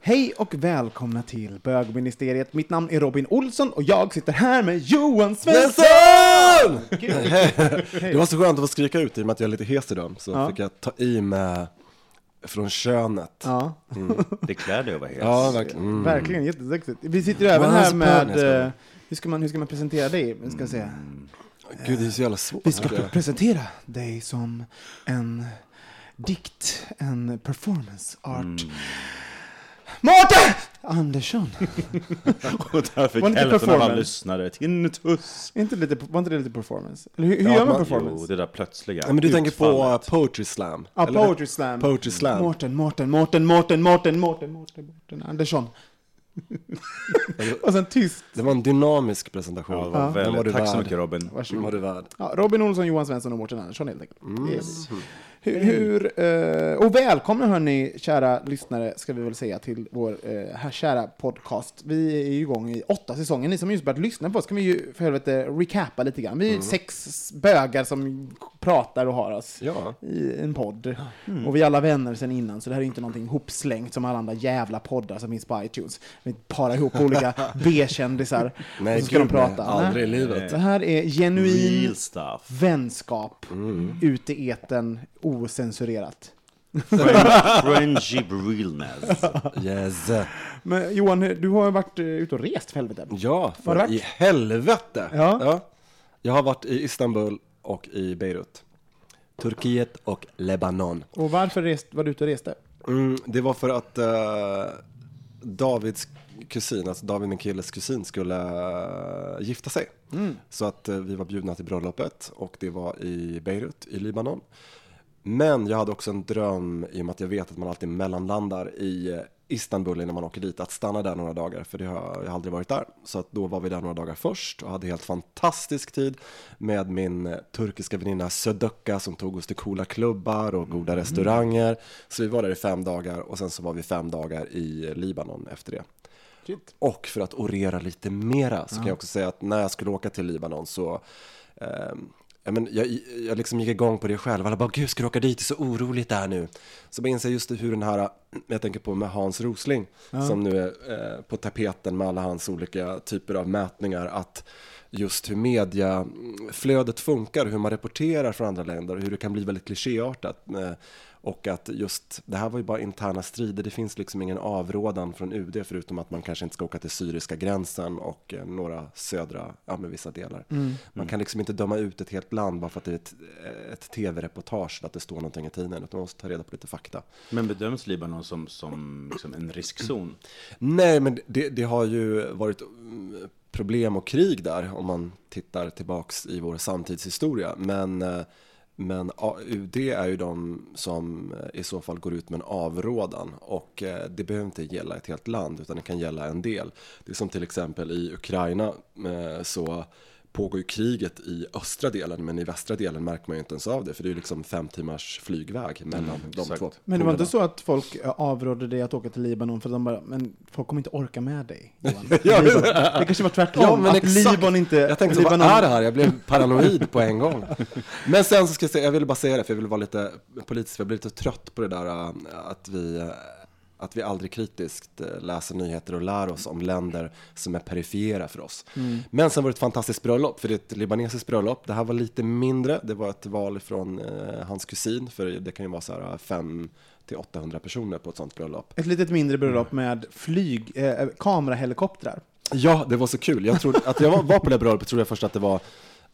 Hej och välkomna till bögministeriet. Mitt namn är Robin Olsson och jag sitter här med Johan Svensson! Det var så skönt att få skrika ut i och med att jag är lite hes idag. Så Ja. fick jag ta i med från könet. Ja, Det klär dig att vara hes. Ja, verkligen. Mm. verkligen jättesexigt. Vi sitter ju även här är med... eh, Hur ska, man, hur ska man presentera dig? Vi ska se. Gud, det är så jävla svårt. Vi ska pre- presentera dig som en dikt, en performance art. Mårten Andersson! Och där fick inte hälften av alla lyssnare tinnitus. Är inte lite, var inte det lite performance? Eller hur, hur Ja, gör man man- performance? Jo, det där plötsliga Ja, men du tänker på utfallet. Poetry Slam? Ja, eller? poetry slam. Poetry Slam. Mårten, Mårten, Mårten, Mårten, Mårten, Mårten, Mårten, Mårten Andersson. Och sen tyst. Det var en dynamisk presentation. Ja, var väldigt. Tack så värd. mycket Robin. Den var Varsågod. du värd. Ja, Robin Olsson, Johan Svensson och Mårten Andersson helt enkelt. Mm. Yes. Hur, hur, eh, och välkomna hörni, kära lyssnare, ska vi väl säga, till vår eh, här kära podcast. Vi är ju igång i åtta säsonger. Ni som just börjat lyssna på oss kan vi ju för helvete recapa lite grann. Vi är Mm. sex bögar som pratar och har oss Ja. i en podd. Och vi är alla vänner sen innan, så det här är inte någonting hopslängt som alla andra jävla poddar som finns på iTunes. Vi parar ihop olika B-kändisar och så ska de gud, nej. prata. Aldrig i livet. Det här är genuin vänskap Mm. ute i etern ocensurerat. Friendship realness. Yes. Men Johan, du har varit eh, ute och rest för helvete. Ja, för i helvete. Ja. Jag har varit i Istanbul och i Beirut. Turkiet och Lebanon. Och varför rest, var du ute och reste? Mm, det var för att eh, Davids kusin, alltså David min killes kusin, skulle eh, gifta sig. Så att eh, vi var bjudna till bröllopet och det var i Beirut i Libanon. Men jag hade också en dröm i och med att jag vet att man alltid mellanlandar i eh, Istanbul innan man åker dit, att stanna där några dagar, för det har jag har aldrig varit där. Så att då var vi där några dagar först och hade helt fantastisk tid med min eh, turkiska väninna Södöcka som tog oss till coola klubbar och goda restauranger. Så vi var där i fem dagar och sen så var vi fem dagar i Libanon efter det. Shit. Och för att orera lite mera så kan jag också säga att när jag skulle åka till Libanon så ehm, Ja, men jag, jag liksom gick igång på det själv. Alla bara, gud, ska du åka dit? Det är så oroligt där nu. Så jag inser just hur den här, jag tänker på med Hans Rosling, som nu är eh, på tapeten med alla hans olika typer av mätningar, att just hur mediaflödet funkar, hur man rapporterar från andra länder, hur det kan bli väldigt klichéartat. Eh, och att just, det här var ju bara interna strider, det finns liksom ingen avrådan från UD förutom att man kanske inte ska åka till syriska gränsen och eh, några södra, ja men vissa delar. Man kan liksom inte döma ut ett helt land bara för att det är ett, ett tv-reportage, att det står någonting i tidningen, utan man måste ta reda på lite fakta. Men bedöms Libanon som, som liksom en riskzon? Nej, men det, det har ju varit mm, problem och krig där om man tittar tillbaks i vår samtidshistoria. Men, eh, men UD är ju de som eh, i så fall går ut med en avrådan och eh, det behöver inte gälla ett helt land utan det kan gälla en del. Det är som till exempel i Ukraina eh, så pågår ju kriget i östra delen men i västra delen märker man ju inte ens av det för det är ju liksom fem timmars flygväg mellan de exakt. två. Men det var inte så att folk eh, avrådde dig att åka till Libanon för de bara, men folk kommer inte orka med dig. Johan. Ja. Det kanske var tvärtom, Ja, men att exakt. Libanon inte... Jag tänkte, Libanon, vad är det här? Jag blev paranoid på en gång. Men sen så ska jag säga, jag ville bara säga det, för jag ville vara lite politisk, för jag blev lite trött på det där äh, att vi, äh, att vi aldrig kritiskt eh, läser nyheter och lär oss om länder som är perifera för oss. Men sen var det ett fantastiskt bröllop, för det är ett libanesiskt bröllop. Det här var lite mindre, det var ett val från eh, hans kusin, för det kan ju vara så här 5 till 800 personer på ett sånt bröllop. Ett litet mindre bröllop med flyg, eh, kamerahelikoptrar. Ja, det var så kul. Jag trodde, att jag var- var på det bröllopet trodde jag först att det var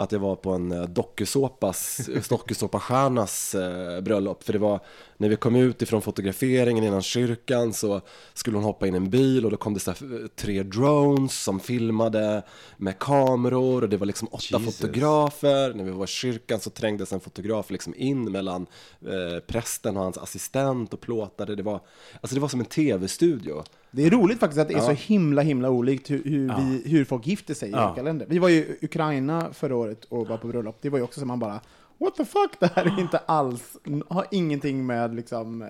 att jag var på en eh, dokusåpas, dokusåpastjärnas eh, bröllop. För det var, när vi kom ut ifrån fotograferingen innan kyrkan så skulle hon hoppa in i en bil och då kom det så eh, tre drones som filmade med kameror och det var liksom åtta Jesus. fotografer. När vi var i kyrkan så trängdes en fotograf liksom in mellan eh, prästen och hans assistent och plåtade. Det var, alltså det var som en tv-studio. Det är roligt faktiskt att det är Ja. så himla himla olikt hur, hur, vi, hur folk gifter sig i Ja. olika länder. Vi var ju i Ukraina förra året och var på bröllop. Det var ju också som man bara What the fuck, det här är inte alls, har ingenting med liksom, eh,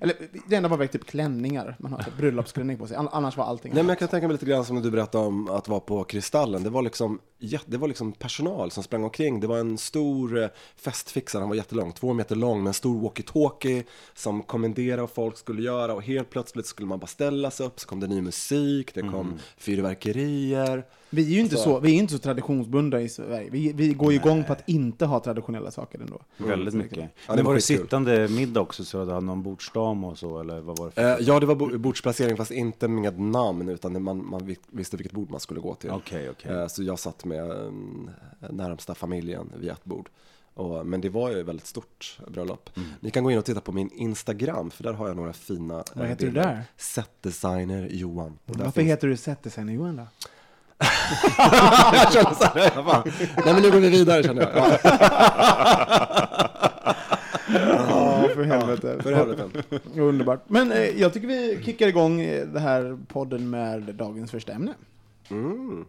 eller det enda var väl typ klänningar, man har typ bröllopsklänning på sig, An- annars var allting Nej, men jag kan tänka mig lite grann som du berättade om att vara på Kristallen. Det var liksom, det var liksom personal som sprang omkring. Det var en stor eh, festfixare, han var jättelång, två meter lång, med en stor walkie-talkie som kommenderade vad folk skulle göra. Och helt plötsligt skulle man bara ställa sig upp, så kom det ny musik, det kom fyrverkerier. Vi är ju inte Så- så, vi är inte så traditionsbundna i Sverige. Vi, vi går ju igång på att inte ha traditionella saker ändå. Väldigt mycket. Ja, Men det var var det sittande middag också så du hade någon bordsdam och så eller vad var det för? Eh, ja, det var bo- bordsplacering fast inte med namn utan man, man vi- visste vilket bord man skulle gå till. Okej, okej. Eh, så jag satt med um, närmsta familjen vid ett bord. Och, men det var ju ett väldigt stort bröllop. Mm. Ni kan gå in och titta på min Instagram för där har jag några fina eh, Vad heter du bilder. där? Setdesigner Johan. Varför finns- heter du Zettersen Johan då? Jag känner så här, jag bara, nej men nu går vi vidare känner jag. Ja, Ja, för helvete. för helvete. Underbart. Men eh, jag tycker vi kickar igång eh, det här podden med dagens första ämne. Mm.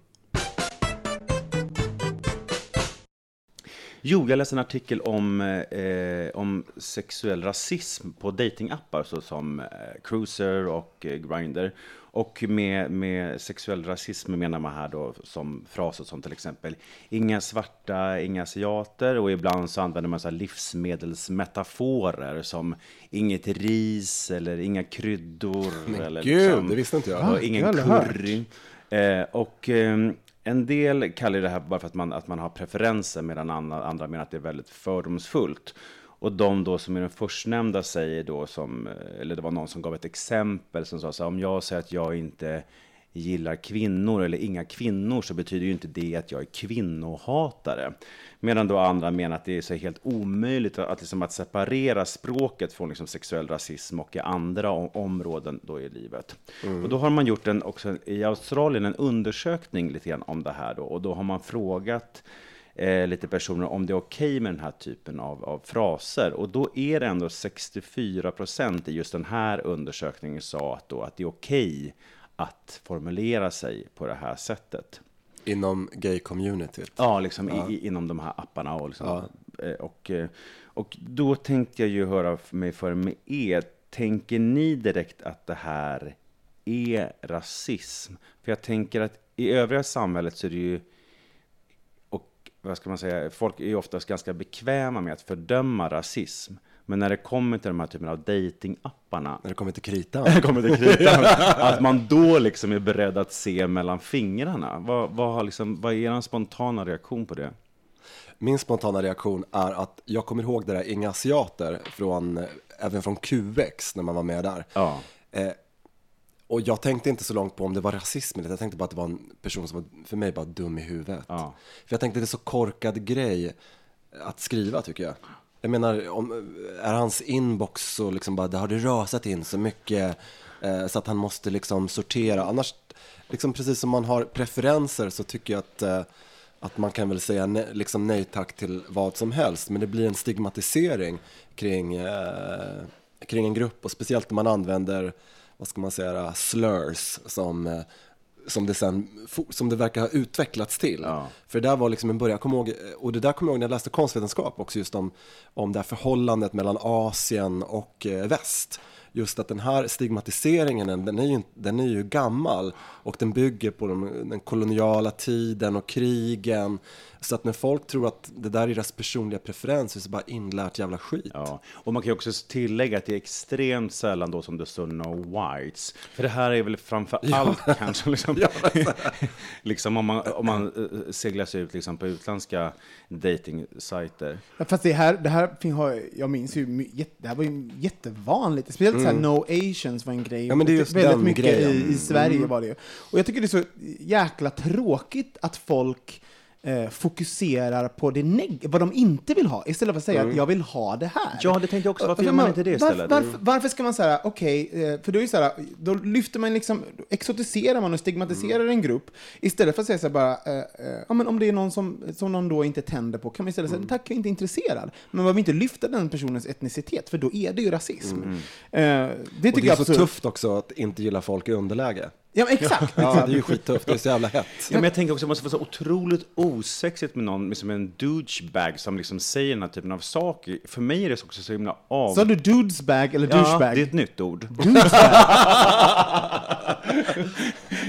Jo, jag läste en artikel om, eh, om sexuell rasism på datingappar såsom eh, Cruiser och eh, Grindr. Och med, med sexuell rasism menar man här då som fraser som till exempel inga svarta, inga asiater och ibland så använder man så livsmedelsmetaforer som inget ris eller inga kryddor. Men eller gud, det visste inte jag. Och Ah, ingen curry. Eh, och eh, en del kallar det här bara för att man, att man har preferenser medan andra, andra menar att det är väldigt fördomsfullt. Och de då som är den förstnämnda säger då som, eller det var någon som gav ett exempel som sa så här, om jag säger att jag inte gillar kvinnor eller inga kvinnor så betyder ju inte det att jag är kvinnohatare. Medan då andra menar att det är så helt omöjligt att, liksom att separera språket från liksom sexuell rasism och i andra områden då i livet. Och då har man gjort en, också i Australien en undersökning lite grann om det här då, och då har man frågat eh, lite personer om det är okej med den här typen av, av fraser. Och då är det ändå 64 procent i just den här undersökningen sa att, då, att det är okej att formulera sig på det här sättet. Inom gay-communityt. Ja, liksom I, i, inom de här apparna. Och, liksom, eh, och, eh, och då tänkte jag ju höra mig för med er. Tänker ni direkt att det här är rasism? För jag tänker att i övriga samhället så är det ju vad ska man säga, folk är oftast ganska bekväma med att fördöma rasism. Men när det kommer till de här typen av datingapparna När det kommer till kritan. kommer till kritan, att man då liksom är beredd att se mellan fingrarna. Vad, vad, har liksom, vad är er spontana reaktion på det? Min spontana reaktion är att jag kommer ihåg det där Inga Asiater från, även från QX när man var med där. Ja. Eh, och jag tänkte inte så långt på om det var rasism eller jag tänkte bara att det var en person som var för mig bara dum i huvudet. Ja. För jag tänkte det är så korkad grej att skriva tycker jag. Jag menar, om, är hans inbox så liksom bara, det har det rasat in så mycket eh, så att han måste liksom sortera. Annars, liksom precis som man har preferenser så tycker jag att, eh, att man kan väl säga nej, liksom nej tack till vad som helst. Men det blir en stigmatisering kring, eh, kring en grupp och speciellt när man använder, vad ska man säga, slurs som eh, som det, sen, som det verkar ha utvecklats till. Ja. För det där var liksom en början, jag kommer ihåg, och det där kommer jag ihåg när jag läste konstvetenskap också, just om, om det här förhållandet mellan Asien och eh, väst. Just att den här stigmatiseringen, den är ju, den är ju gammal och den bygger på de, den koloniala tiden och krigen Så att när folk tror att det där är deras personliga preferens så är det bara inlärt jävla skit. Ja, och man kan ju också tillägga att det är extremt sällan då som det står no whites. För det här är väl framför allt kanske liksom, liksom om man, om man eh, seglar sig ut liksom på utländska dating-sajter. Ja, Fast det här, det här fin- har, jag minns ju, det här var ju jättevanligt. Speciellt så här, no asians var en grej. Mm. Ja, men det är just väldigt den mycket grejen. Mm. i, i Sverige var det ju. Och jag tycker det är så jäkla tråkigt att folk eh, fokuserar på det neg- vad de inte vill ha, istället för att säga att jag vill ha det här. Mm. Ja, det tänkte jag också. Varför Och- gör man inte det varför- istället? Mm. Varför, varför ska man säga, okej, eh, för då är så här, då lyfter man liksom, exotiserar man och stigmatiserar Mm. en grupp, istället för att säga så här bara, eh, eh, ja men om det är någon som, som någon då inte tänder på, kan man istället Mm. säga, tack, jag är inte intresserad. Men man vill inte lyfta den personens etnicitet, för då är det ju rasism. Mm. Eh, det Och tycker det är jag så absolut. tufft också att inte gilla folk i underläge. Ja, men exakt. Ja, det är ju skittufft, det är så jävla hett. Ja, men jag tänker också att det måste vara så otroligt osexigt med någon som en douchebag som liksom säger den här typen av saker. För mig är det också så himla av... Sa du dudesbag eller Ja, douchebag? det är ett nytt ord.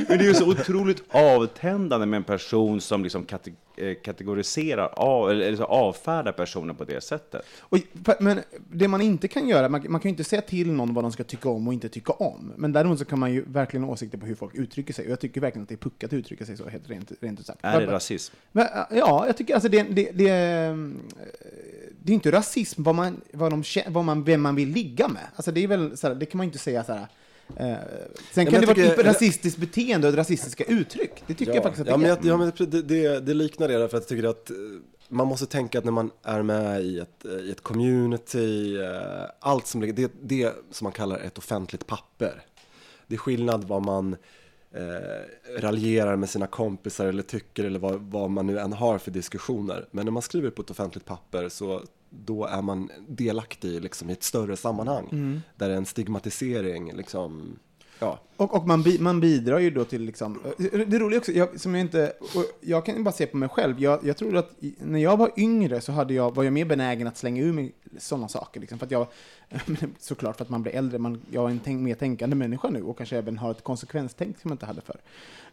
Men det är ju så otroligt avtändande med en person som liksom kate eh, kategoriserar av, eller, eller så avfärdar personen på det sättet. Och, men det man inte kan göra, man, man kan ju inte säga till någon vad de ska tycka om och inte tycka om. Men däremot så kan man ju verkligen ha åsikter på hur folk uttrycker sig. Och jag tycker verkligen att det är puckat att uttrycka sig så, helt rent, rent ut sagt. Är det Var- rasism? Men, ja, jag tycker alltså det, det, det, mm, det är inte rasism vad man, vad de, vad man, vem man vill ligga med. Alltså det är väl så här, det kan man ju inte säga så här. Eh, sen kan det vara tycker- ett rasistiskt beteende och rasistiska uttryck. Det tycker jag faktiskt att ja, det men är. jag, ja, men det, det, det liknar det, därför att jag tycker att eh, man måste tänka att när man är med i ett, eh, i ett community, eh, allt som ligger, det, det som man kallar ett offentligt papper. Det är skillnad vad man eh, raljerar med sina kompisar eller tycker eller vad, vad man nu än har för diskussioner. Men när man skriver på ett offentligt papper så då är man delaktig liksom, i ett större sammanhang. Mm. Där en stigmatisering liksom, ja. Och, och man, bi, man bidrar ju då till liksom, det roliga också, jag, som jag inte, jag kan ju bara se på mig själv, jag, jag tror att när jag var yngre så hade jag, var jag mer benägen att slänga ur mig sådana saker, liksom, för att jag, såklart för att man blir äldre, man, jag är en tänk, mer tänkande människa nu och kanske även har ett konsekvenstänk som jag inte hade förr.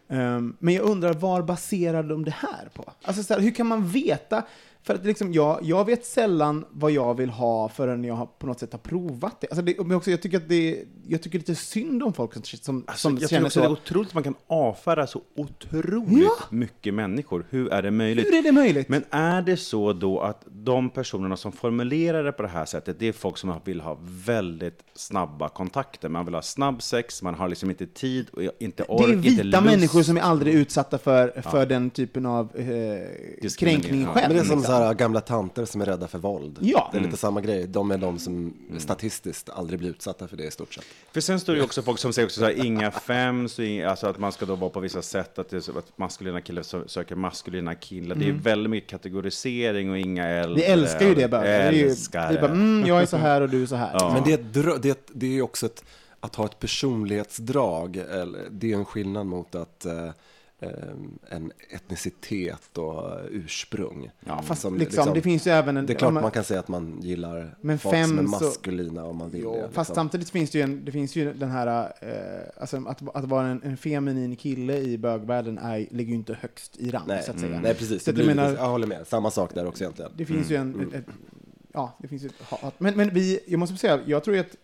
Um, men jag undrar, var baserar de det här på? Alltså så här, hur kan man veta? För att liksom, jag, jag vet sällan vad jag vill ha förrän jag har, på något sätt har provat det. Alltså det men också, jag, tycker att det jag tycker lite synd om folk som, som, Alltså, som jag tycker känner också det är så. otroligt att man kan avfärda så otroligt Ja. mycket människor. Hur är det möjligt? Hur är det möjligt? Men är det så då att de personerna som formulerar det på det här sättet, det är folk som vill ha väldigt snabba kontakter. Man vill ha snabb sex, man har liksom inte tid och inte ork, det är inte vita lust. människor som är aldrig utsatta för, för den typen av eh, kränkning Ja. själv. Här gamla tanter som är rädda för våld. Ja. Det är lite samma grej. De är de som statistiskt aldrig blir utsatta för det i stort sett. För sen står det ju också folk som säger också så här, inga fems, inga, alltså att man ska då vara på vissa sätt, att, det är så, att maskulina killar sö- söker maskulina killar. Det är väldigt mycket kategorisering och inga äldre. Vi älskar ju det bara. Det är ju, Älskar det är bara mm, jag är så här och du är så här. Men det är, det, är det är ju också ett, att ha ett personlighetsdrag. Eller, det är en skillnad mot att eh, en etnicitet och ursprung. Ja, fast Som liksom, det finns ju även en... Det är klart man- man kan säga att man gillar Men folk som är fem så- maskulina om man vill Jo, det. fast liksom. samtidigt finns det ju, en, det finns ju den här, eh, alltså att, att vara en, en feminin kille i bögvärlden är, ligger ju inte högst i rang, Nej, så att säga. mm. nej precis. Så Det blir, menar- jag håller med. Samma sak där också egentligen. Det finns ju en, ett, ett, ja, det finns ju ett hat. Men, men vi, jag måste säga, jag tror ju att,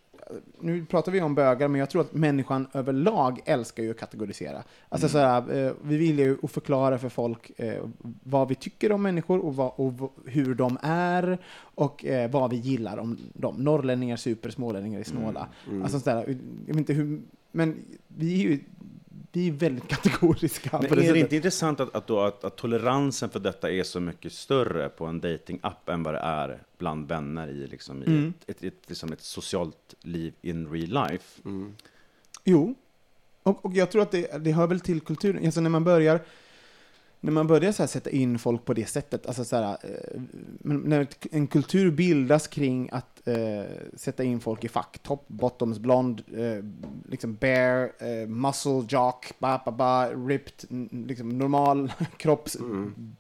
nu pratar vi om bögar, men jag tror att människan överlag älskar ju att kategorisera. Alltså så här, eh, vi vill ju förklara för folk eh, vad vi tycker om människor och, vad, och hur de är och eh, vad vi gillar om dem. Norrlänningar super, smålänningar är snåla. Alltså så där, jag vet inte hur, men vi är ju vi är väldigt kategoriska Men det är det sättet. inte intressant att, att, då, att, att toleransen för detta är så mycket större på en datingapp än vad det är bland vänner i, liksom, i Mm. ett, ett, ett, liksom ett socialt liv in real life? Jo, och, och jag tror att det, det hör väl till kulturen. Alltså när man börjar, när man börjar så här sätta in folk på det sättet, alltså så här, eh, när en kultur bildas kring att eh, sätta in folk i fack, topp, bottoms, blond, eh, liksom bear, eh, muscle, jock, ba, ba, ba, ripped, liksom normal kropps,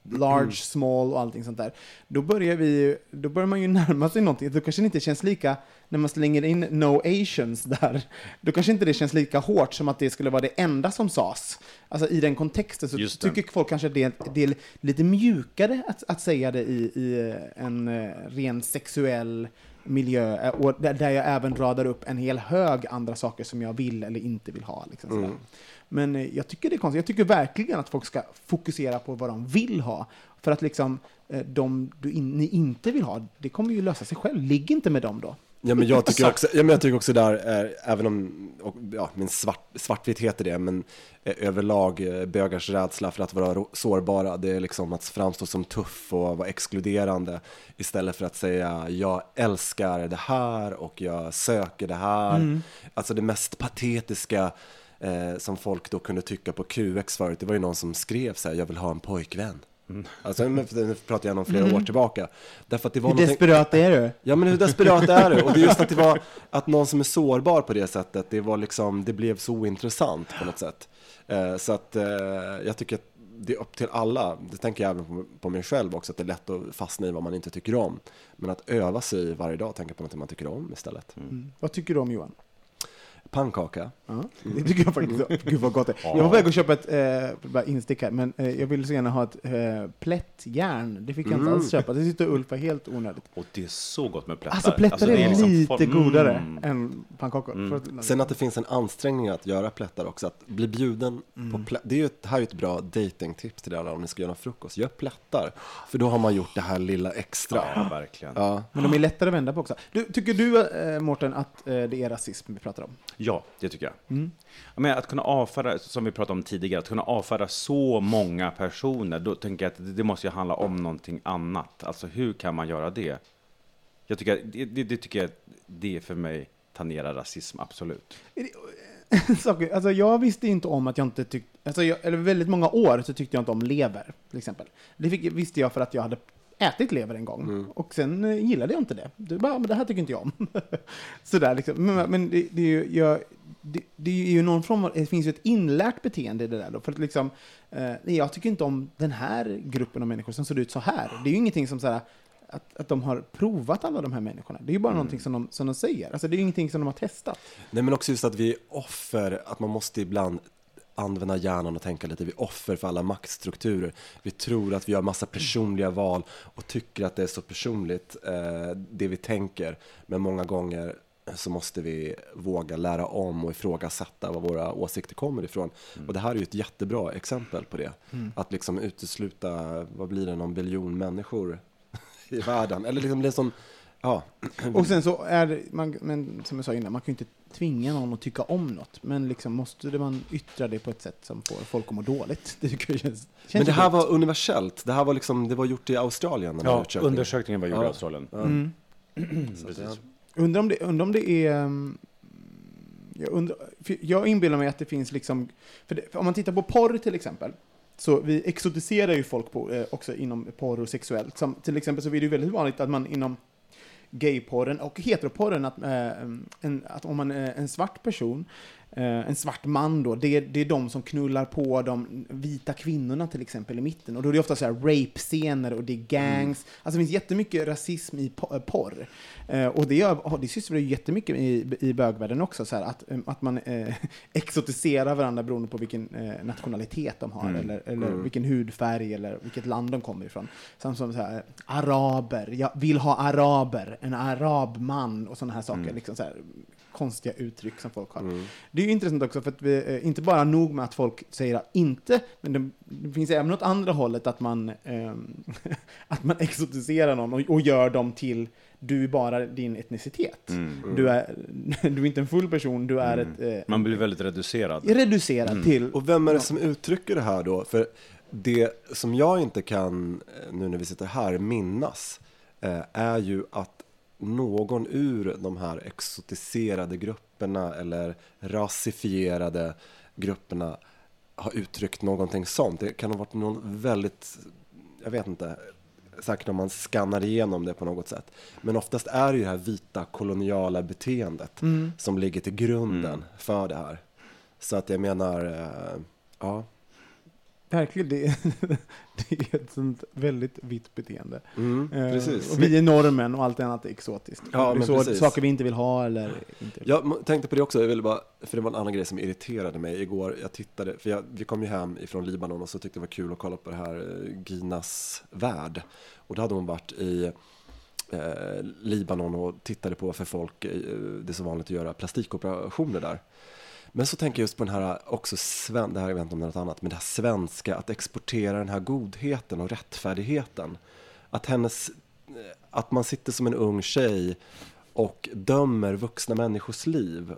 large, small och allting sånt där. Då börjar vi då börjar man ju närma sig någonting. Då kanske det inte känns lika, när man slänger in no Asians där, då kanske inte det känns lika hårt som att det skulle vara det enda som sades. Alltså i den kontexten så tycker folk kanske att det, det är lite mjukare att, att säga det i, i en eh, ren sexuell miljö, eh, och där, jag även radar upp en hel hög andra saker som jag vill eller inte vill ha. Liksom, sådär. Men eh, jag tycker det är konstigt. Jag tycker verkligen att folk ska fokusera på vad de vill ha. För att liksom, eh, de du in, ni inte vill ha, det kommer ju lösa sig själv. Ligg inte med dem då. Ja men jag tycker också, ja, men jag tycker också där, eh, även om, och, ja, min svart, svartvitt heter det, men eh, överlag eh, bögars rädsla för att vara sårbara, det är liksom att framstå som tuff och vara exkluderande istället för att säga jag älskar det här och jag söker det här. Alltså det mest patetiska eh, som folk då kunde tycka på QX förut, det var ju någon som skrev så här, jag vill ha en pojkvän. Alltså nu nu pratar jag om flera år tillbaka. Därför att det var Hur någonting- desperat är du? Ja men hur desperat är det? Och det är just att det var att någon som är sårbar på det sättet, det var liksom, det blev så ointressant på något sätt. Eh, så att eh, jag tycker att det är upp till alla, det tänker jag även på, på mig själv också, att det är lätt att fastna i vad man inte tycker om. Men att öva sig varje dag, tänka på något man tycker om istället. Vad tycker du om Johan? Pannkaka. Ja, det tycker jag faktiskt. om. Gud vad gott det är. Jag var på väg att köpa ett eh, bara instick här, men eh, jag ville så gärna ha ett eh, plättjärn. Det fick jag inte alls köpa. Det tyckte Ulf var helt onödigt. Och det är så gott med plättar. Alltså plättar det är, liksom lite form- godare Mm. än pannkakor. För att- Sen att det finns en ansträngning att göra plättar också, att bli bjuden på plättar. Det är ju ett, här är ju ett bra datingtips till alla om ni ska göra någon frukost. Gör plättar, för då har man gjort det här lilla extra. Ja, verkligen. Ja. Men de är lättare att vända på också. Du, tycker du, eh, Mårten, att eh, det är rasism vi pratar om? Ja, det tycker jag. Mm. Men att kunna avfärda, som vi pratade om tidigare, att kunna avfärda så många personer, då tänker jag att det, måste ju handla om någonting annat. Alltså hur kan man göra det? Jag tycker, det, det, det tycker jag, det för mig tangerar rasism, absolut. Alltså jag visste inte om att jag inte tyckte, alltså jag, eller väldigt många år så tyckte jag inte om lever, till exempel. Det fick, visste jag för att jag hade ätit lever en gång. Och sen eh, gillade jag inte det. Det, bara, men det här tycker inte jag om. Sådär liksom. Men, men det, det, är ju, jag, det, det är ju någon form av, det finns ju ett inlärt beteende i det där då. För att liksom, eh, nej, jag tycker inte om den här gruppen av människor som ser ut så här. Det är ju ingenting som såhär, att, att de har provat alla de här människorna. Det är ju bara någonting som de, som de säger. Alltså det är ju ingenting som de har testat. Nej men också just att vi är offer, att man måste ibland använda hjärnan och tänka lite, vi är offer för alla maktstrukturer. Vi tror att vi gör massa personliga val och tycker att det är så personligt, eh, det vi tänker. Men många gånger så måste vi våga lära om och ifrågasätta var våra åsikter kommer ifrån. Och det här är ju ett jättebra exempel på det. Att liksom utesluta, vad blir det, någon biljon människor i världen? Eller liksom det som, ja. Och sen så är det, man, men som jag sa innan, man kan ju inte tvinga någon att tycka om något. Men liksom måste man yttra det på ett sätt som får folk att må dåligt. Det tycker jag känns, känns Men det här dumt. var universellt. Det här var liksom, det var gjort i Australien. den Ja, undersökningen. undersökningen var gjord i Ja. Australien. Ja. Mm. Undrar om det, undrar om det är... um, Jag, undrar, jag inbillar mig att det finns liksom... För, det, för om man tittar på porr till exempel, så vi exotiserar ju folk på, eh, också inom porr och sexuellt. Som, till exempel så är det ju väldigt vanligt att man inom gayporren och heteroporren, att, äh, en, att om man är en svart person, en svart man då, det är, det är de som knullar på de vita kvinnorna till exempel i mitten. Och då är det ofta så här rape-scener och det är gangs. Alltså det finns jättemycket rasism i eh, porr. Eh, och det, gör, det sysslar ju jättemycket i, i bögvärlden också, så här, att, eh, att man eh, exotiserar varandra beroende på vilken eh, nationalitet de har, eller, eller vilken hudfärg, eller vilket land de kommer ifrån. Samt som så här, eh, araber, jag vill ha araber, en arabman och sådana här saker. Liksom så här, konstiga uttryck som folk har. Det är ju intressant också, för att vi, eh, inte bara nog med att folk säger att inte, men det, det finns även åt andra hållet att man, ehm, att man exotiserar någon och, och gör dem till du är bara din etnicitet. Du, är, du är inte en full person, du är ett, eh, Man blir väldigt reducerad. reducerad till... Och vem är det som uttrycker det här då? För det som jag inte kan, eh, nu när vi sitter här, minnas eh, är ju att någon ur de här exotiserade grupperna eller rasifierade grupperna har uttryckt någonting sånt. Det kan ha varit någon väldigt, jag vet inte, säkert om man skannar igenom det på något sätt. Men oftast är det ju det här vita koloniala beteendet Mm. som ligger till grunden för det här. Så att jag menar, eh, ja. Verkligen, det, det är ett sånt väldigt vitt beteende. Mm, Eh, precis. Och vi är normen och allt annat är exotiskt. Ja, det är men så, saker vi inte vill ha eller inte. Jag tänkte på det också, jag ville bara, för det var en annan grej som irriterade mig igår. Jag tittade, för jag, vi kom ju hem ifrån Libanon och så tyckte det var kul att kolla på det här eh, Ginas värld. Och då hade hon varit i eh, Libanon och tittade på för folk, eh, det är så vanligt att göra plastikoperationer där. Men så tänker jag just på den här också, sven, det här jag vet inte om det är något annat, men det här svenska, att exportera den här godheten och rättfärdigheten. Att hennes, eh, att man sitter som en ung tjej och dömer vuxna människors liv.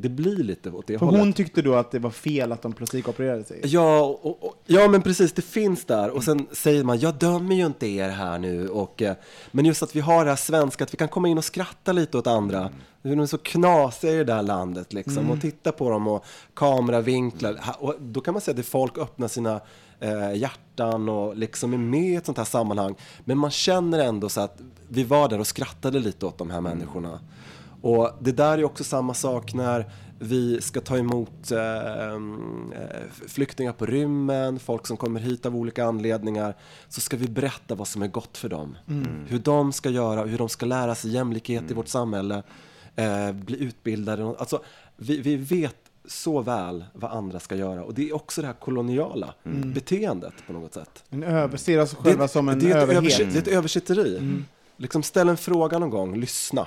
Det blir lite åt det För hållet. hon tyckte då att det var fel att de plastikopererade sig. Ja, och, och, ja, men precis, det finns där. Och sen säger man, jag dömer ju inte er här nu. Och, eh, men just att vi har det här svenska, att vi kan komma in och skratta lite åt andra. Hur de är så knasiga i det där landet liksom. Och titta på dem och kameravinklar. Och då kan man säga att folk öppnar sina eh, hjärtan och liksom är med i ett sånt här sammanhang. Men man känner ändå så att vi var där och skrattade lite åt de här människorna. Och det där är också samma sak när vi ska ta emot eh, eh, flyktingar på rymmen, folk som kommer hit av olika anledningar, så ska vi berätta vad som är gott för dem. Hur de ska göra, hur de ska lära sig jämlikhet i vårt samhälle, eh, bli utbildade. Alltså, vi, vi vet så väl vad andra ska göra och det är också det här koloniala beteendet på något sätt. En överser oss själva som en det, är ett överhet. översitt, det är ett översitteri. Liksom ställ en fråga någon gång, lyssna.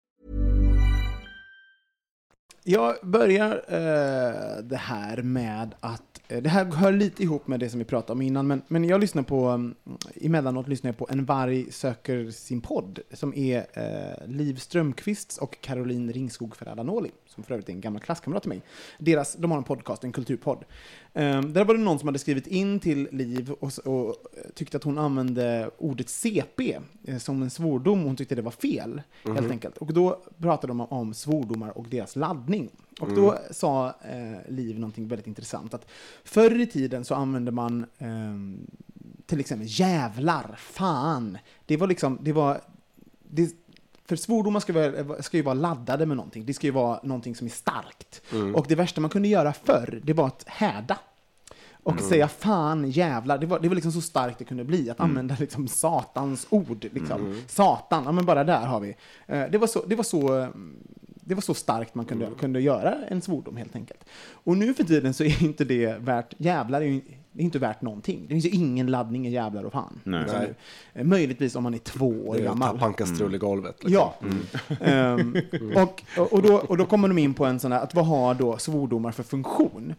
Jag börjar eh, det här med att, eh, det här hör lite ihop med det som vi pratade om innan, men, men jag lyssnar på, um, emellanåt lyssnar jag på En varg söker sin podd, som är eh, Liv Strömquists och Caroline Ringskog Ferrada-Noli, som för övrigt är en gammal klasskamrat till mig. Deras, de har en podcast, en kulturpodd. Um, där var det någon som hade skrivit in till Liv och, och tyckte att hon använde ordet CP eh, som en svordom. Hon tyckte det var fel, helt enkelt. Och då pratade de om svordomar och deras laddning. Och då sa eh, Liv någonting väldigt intressant. Att förr i tiden så använde man ehm, till exempel jävlar, fan. Det var liksom, det var, det, för svordomar ska, ska ju vara laddade med någonting. Det ska ju vara någonting som är starkt. Och det värsta man kunde göra förr, det var att häda. Och säga fan, jävlar. Det var, det var liksom så starkt det kunde bli. Att använda liksom satans ord. Liksom. Satan, ja men bara där har vi. Eh, Det var så, det var så, eh, det var så starkt man kunde, kunde göra en svordom helt enkelt. Och nu för tiden så är inte det värt, jävlar är ju det är inte värt någonting. Det finns ju ingen laddning i jävlar och fan. Nej. Eh, Möjligtvis om man är två år Det är gammal. Tappankastrull i golvet. Liksom. Ja. Ehm, och, och, då, och då kommer de in på en sån här, att vad har då svordomar för funktion?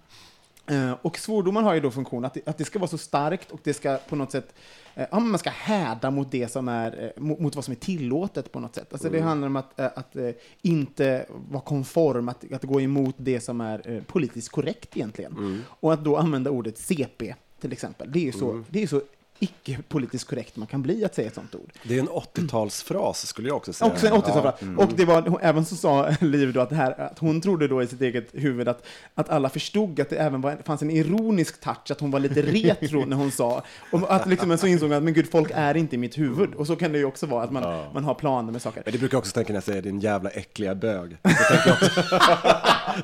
Eh, och svordomar har ju då funktion att det, att det ska vara så starkt och det ska på något sätt, eh, ja, man ska häda mot det som är, eh, mot, vad som är tillåtet på något sätt. Alltså det handlar om att, att inte vara konform, att, att gå emot det som är politiskt korrekt egentligen. Och att då använda ordet CP till exempel, det är ju så, det är så icke politiskt korrekt man kan bli att säga ett sånt ord. Det är en 80-talsfras skulle jag också säga. Också en 80 Ja. ja. Och det var, även så sa Liv då att, det här, att hon trodde då i sitt eget huvud att, att alla förstod att det även var, fanns en ironisk touch, att hon var lite retro när hon sa, och att liksom, men så insåg att men gud, folk är inte i mitt huvud. Och så kan det ju också vara, att man, man har planer med saker. Men det brukar jag också tänka när jag säger din jävla äckliga bög. Så tänker jag, också,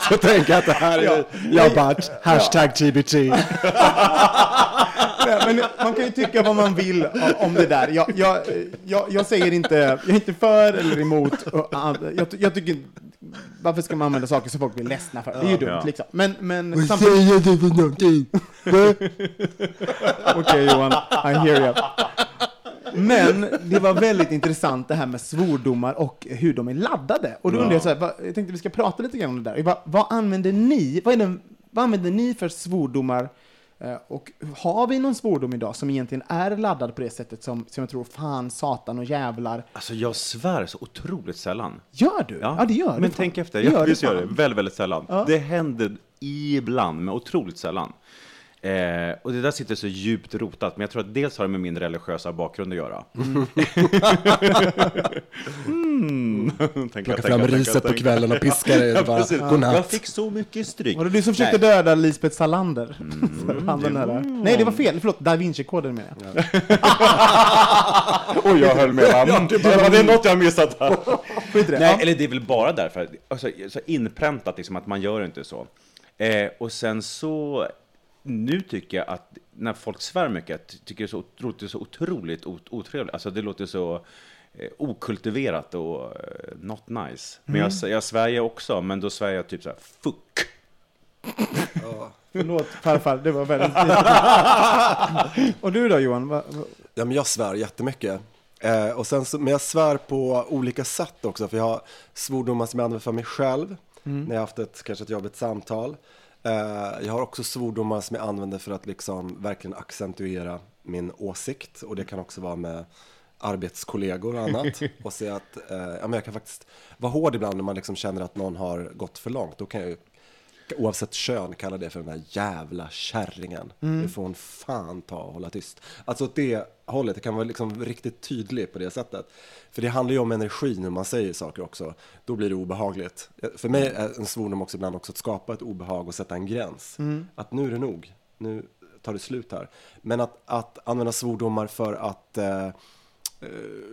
så tänker jag att det här är Ja. jobbat, hashtag TBT. Men man kan ju tycka vad man vill om- det där. Jag, jag, jag, jag säger inte, jag är inte för eller emot. Jag, jag tycker, varför ska man använda saker som folk blir ledsna för? Det är ju dumt Ja. liksom. Men, men samtidigt... du för någonting? Okej Johan, I hear you. Men det var väldigt intressant det här med svordomar och hur de är laddade. Och då undrar jag så här, vad, jag tänkte vi ska prata lite grann om det där. Vad, vad använder ni, vad, är den, vad använder ni för svordomar? Eh, Och har vi någon svordom idag som egentligen är laddad på det sättet som, som jag tror fan, satan och jävlar? Alltså jag svär så otroligt sällan. Gör du? Ja, det gör du. Men fan. tänk efter, Det gör jag du visst gör det. Väldigt, väldigt sällan. Ja. Det händer ibland, men otroligt sällan. Eh, och det där sitter så djupt rotat, men jag tror att dels har det med min religiösa bakgrund att göra. Mm. Tänka, Plocka fram tänka, riset på kvällen och piska det. Ja, Bara, godnatt. Jag fick så mycket stryk. Var det du som försökte Nej. döda Lisbeth Salander? Han den här, nej, det var fel. Förlåt, Da Vinci-koden menar jag. Och jag höll med honom. det, var, det är något jag har missat här. Det. Nej, Ja. eller det är väl bara därför, alltså, så inpräntat liksom, att man gör inte så. Eh, och sen så, nu tycker jag att när folk svär mycket, jag tycker det så, låter så otroligt ot- otrevligt. Alltså det låter så eh, okultiverat och eh, not nice. Men jag, jag svär ju också, men då svär jag typ så här, fuck. Förlåt farfar, det var väldigt... och du då Johan? Va, va, Ja, men jag svär jättemycket. Eh, och sen så, men jag svär på olika sätt också, för jag har svordomar som jag använder för mig själv, när jag har haft ett, kanske ett jobbigt samtal. Eh, jag har också svordomar som jag använder för att liksom verkligen accentuera min åsikt, och det kan också vara med arbetskollegor och annat. och se att, eh, ja, men jag kan faktiskt vara hård ibland när man liksom känner att någon har gått för långt. Då kan jag oavsett kön kalla det för den där jävla kärringen. Det får hon fan ta och hålla tyst. Alltså åt det hållet, det kan vara liksom riktigt tydlig på det sättet. För det handlar ju om energi när man säger saker också. Då blir det obehagligt. För mig är en svordom också ibland också att skapa ett obehag och sätta en gräns. Att nu är det nog, nu tar det slut här. Men att, att använda svordomar för att eh, eh,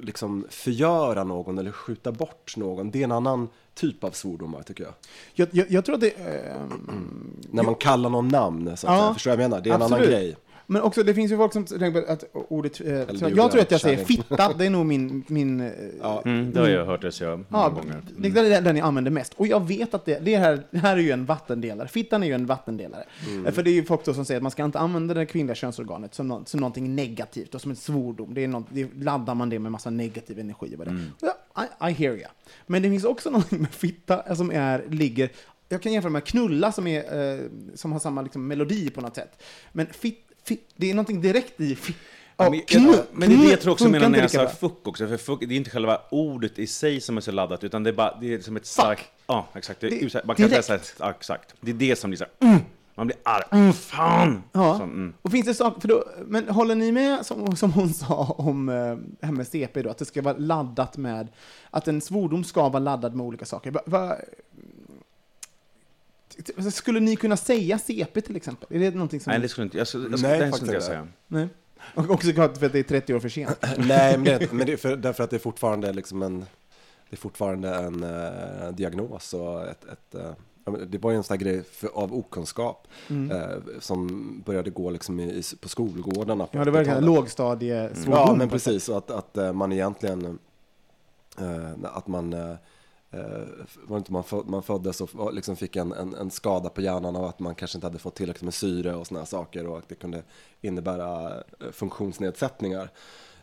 liksom förgöra någon eller skjuta bort någon, det är en annan typ av svordomar tycker jag. jag, jag, jag tror att det... ehm, När man kallar någon namn, så att Ja, säga. förstår jag menar? Det är en absolut. annan grej. Men också, det finns ju folk som tänker på att ordet... Eh, jag tror att jag säger fitta, det är nog min... min eh, Ja. Mm, det har jag hört det säga många Ja, gånger. det det är den- jag använder mest. Och jag vet att det, det, här, det här är ju en vattendelare. Fittan är ju en vattendelare. Mm. För det är ju folk som säger att man ska inte använda det kvinnliga könsorganet som, nå- som någonting negativt och som en svordom. Det är något, det laddar man det med massa negativ energi. Och det. Mm. I, I hear you. Men det finns också någonting med fitta som är, ligger jag kan jämföra med knulla som, är, eh, som har samma liksom, melodi på något sätt. Men fit, fit, det är någonting direkt i fit. Ja, men, knull- men det är det jag tror också menar när jag sa fuck också, för fuck, det är inte själva ordet i sig som är så laddat, utan det är bara, det är som ett starkt, ja exakt, det, Det- man kan säga direkt. ja, exakt, det är det som blir så här, mm, man blir arg, mm, fan! Ja. Så, mm. Och finns det saker, för då, men håller ni med, som, som hon sa om eh, det här med CP då, att det ska vara laddat med, att en svordom ska vara laddad med olika saker. Va, va, skulle ni kunna säga CP till exempel? Är det någonting som... Nej, det skulle inte, jag, skulle- jag, skulle- Nej, faktiskt inte jag säga. Nej. Och också klart för att det är 30 år för sent. Nej, men det, men det är för, därför att det är fortfarande liksom en, det är fortfarande en eh, diagnos och ett, ett men det var ju en sån här grej för, av okunskap Mm. eh, som började gå liksom i, i, på skolgårdarna. På Ja, det var en 80-talet. lågstadiesvordom. Ja, men ett precis. Och att, att eh, man egentligen, eh, att man, Eh, var inte man, föd, man föddes och liksom fick en, en, en skada på hjärnan av att man kanske inte hade fått tillräckligt med syre och sådana saker och att det kunde innebära eh, funktionsnedsättningar.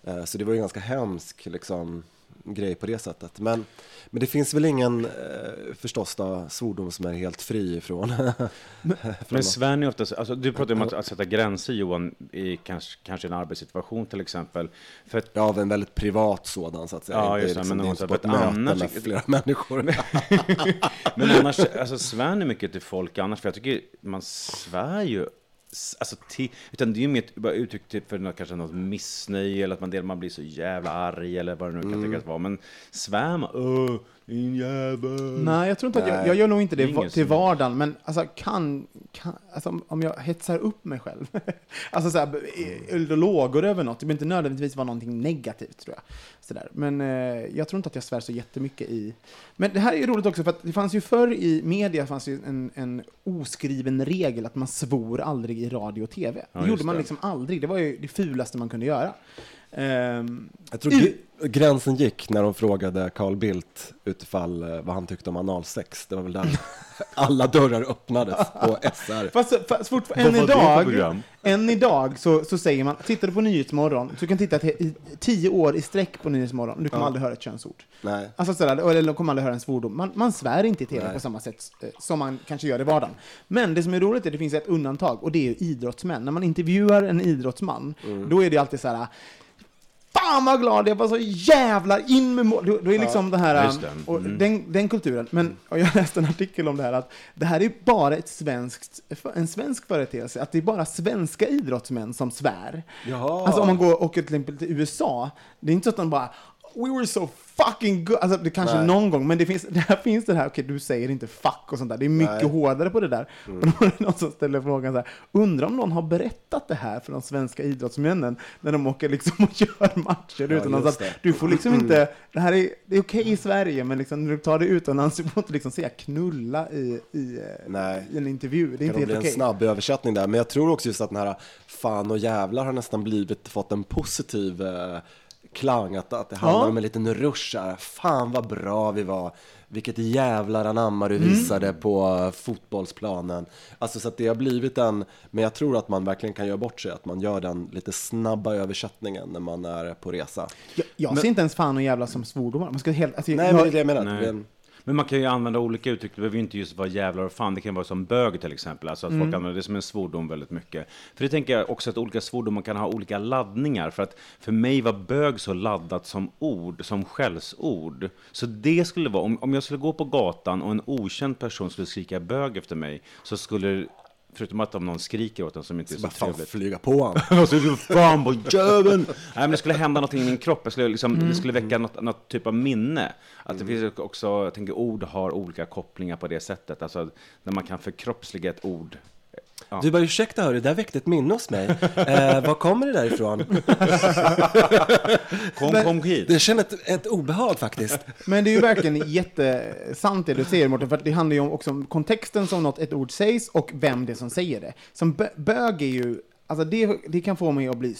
Eh, så det var ju en ganska hemsk liksom, grej på det sättet. Men, men det finns väl ingen, eh, förstås då, svordom som är helt fri ifrån. Men svär ni ofta, alltså, du pratar om att, att sätta gränser Johan, i kanske, kanske en arbetssituation till exempel. För att, Ja, av en väldigt privat sådan så att säga. Ja, just det, liksom, men är inte på att ett annars- med flera människor. men annars, alltså svär ni mycket till folk annars? För jag tycker man svär ju Alltså, ti- utan det är ju mer bara uttryck typ för något, kanske något missnöje eller att man, del- man blir så jävla arg eller vad det nu kan Mm. tänkas vara. Men svär man, din jävel. Nej, jag tror inte att jag, jag gör nog inte det Det va- till vardagen, men alltså, kan, kan, alltså, om- om jag hetsar upp mig själv, alltså så här, eld och lågor över något, det behöver inte nödvändigtvis vara någonting negativt tror jag. Sådär. Men eh, jag tror inte att jag svär så jättemycket i... Men det här är ju roligt också, för att det fanns ju förr i media fanns ju en, en oskriven regel att man svor aldrig i radio och tv. Ja, det gjorde man det. liksom aldrig, det var ju det fulaste man kunde göra. Ehm, Jag tror gr- gränsen gick när de frågade Carl Bildt utifall eh, vad han tyckte om analsex. Det var väl där alla dörrar öppnades på SR. Fast, fast fort, än idag, än idag så, så säger man, tittar du på Nyhetsmorgon, så kan titta i tio år i sträck på Nyhetsmorgon, du kommer Ja. aldrig höra ett könsord. Nej. Alltså sådär, eller du kommer aldrig höra en svordom. Man, man svär inte i tv Nej. på samma sätt eh, som man kanske gör i vardagen. Men det som är roligt är att det finns ett undantag, och det är ju idrottsmän. När man intervjuar en idrottsman, Mm. då är det alltid så här. Fan vad glad jag var, så jävlar in med mål. Då, är liksom det här, Ja, det. och Mm. den, den kulturen. Men och jag läste en artikel om det här, att det här är bara ett svenskt, en svensk företeelse, att det är bara svenska idrottsmän som svär. Jaha. Alltså om man går och åker till USA, det är inte så att de bara We were so fucking good. Alltså det kanske Nej. någon gång, men det finns, där finns det här, okej du säger inte fuck och sånt där, det är mycket Nej. Mm. hårdare på det där. Och då var det någon som ställde frågan så här, undrar om någon har berättat det här för de svenska idrottsmännen när de åker liksom och gör matcher utomlands. just Att det. du får liksom inte, det här är, det är okej i Sverige, men liksom när du tar det utomlands, du får inte liksom säga knulla i, i, eh, Nej. i en intervju. Det är Det kan inte nog bli helt en okej. snabb översättning där. Men jag tror också just att den här fan och jävlar har nästan blivit, fått en positiv eh, klang. Att, att det handlar Ja. om en liten rush här. Fan vad bra vi var. Vilket jävlar anamma Mm. du visade på fotbollsplanen. Alltså så att det har blivit en, men jag tror att man verkligen kan göra bort sig. Att man gör den lite snabba översättningen när man är på resa. Jag, jag ser inte ens fan och jävla som svordomar. Man ska helt, alltså, Nej jag, men det är det jag menar. Nej. Men man kan ju använda olika uttryck. Det behöver ju inte just vara jävlar och fan. Det kan vara som bög till exempel. Alltså att Mm. folk använder det som en svordom väldigt mycket. För det tänker jag också att olika svordomar kan ha olika laddningar. För att för mig var bög så laddat som ord, som skällsord. Så det skulle vara, om, om jag skulle gå på gatan och en okänd person skulle skrika bög efter mig, så skulle Förutom att om någon skriker åt en som inte är så Bara fan trevligt. flyga på han. Och så fan på jäveln! Nej men det skulle hända någonting i min kropp, jag skulle liksom, det skulle väcka något, något typ av minne. Att det finns också, jag tänker ord har olika kopplingar på det sättet. Alltså när man kan förkroppsliga ett ord. Ja. Du bara ursäkta hörru, det där väckte ett minne hos mig. Eh, var kommer det där ifrån? Kom, kom hit! Det känner ett, ett obehag faktiskt. Men det är ju verkligen jättesant det du säger Mårten, för att det handlar ju om- också om kontexten som något, ett ord sägs och vem det är som säger det. Som bö- bög är ju, alltså det, det kan få mig att bli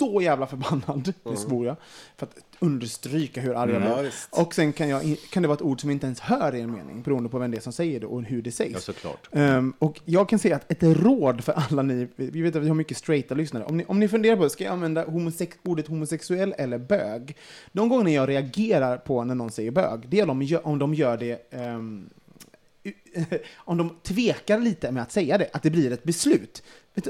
så jävla förbannad, det svor jag, för att understryka hur arg jag Mm, ja, blir. visst. och sen kan, jag, kan det vara ett ord som inte ens hör i en mening, beroende på vem det är som säger det och hur det sägs. Ja, såklart. Ehm, och jag kan säga att ett råd för alla ni, vi vet att vi har mycket straighta lyssnare, om ni, om ni funderar på, ska jag använda homosex, ordet homosexuell eller bög? De gånger jag reagerar på när någon säger bög, det är om, de gör- om de gör det ehm, om de tvekar lite med att säga det, att det blir ett beslut.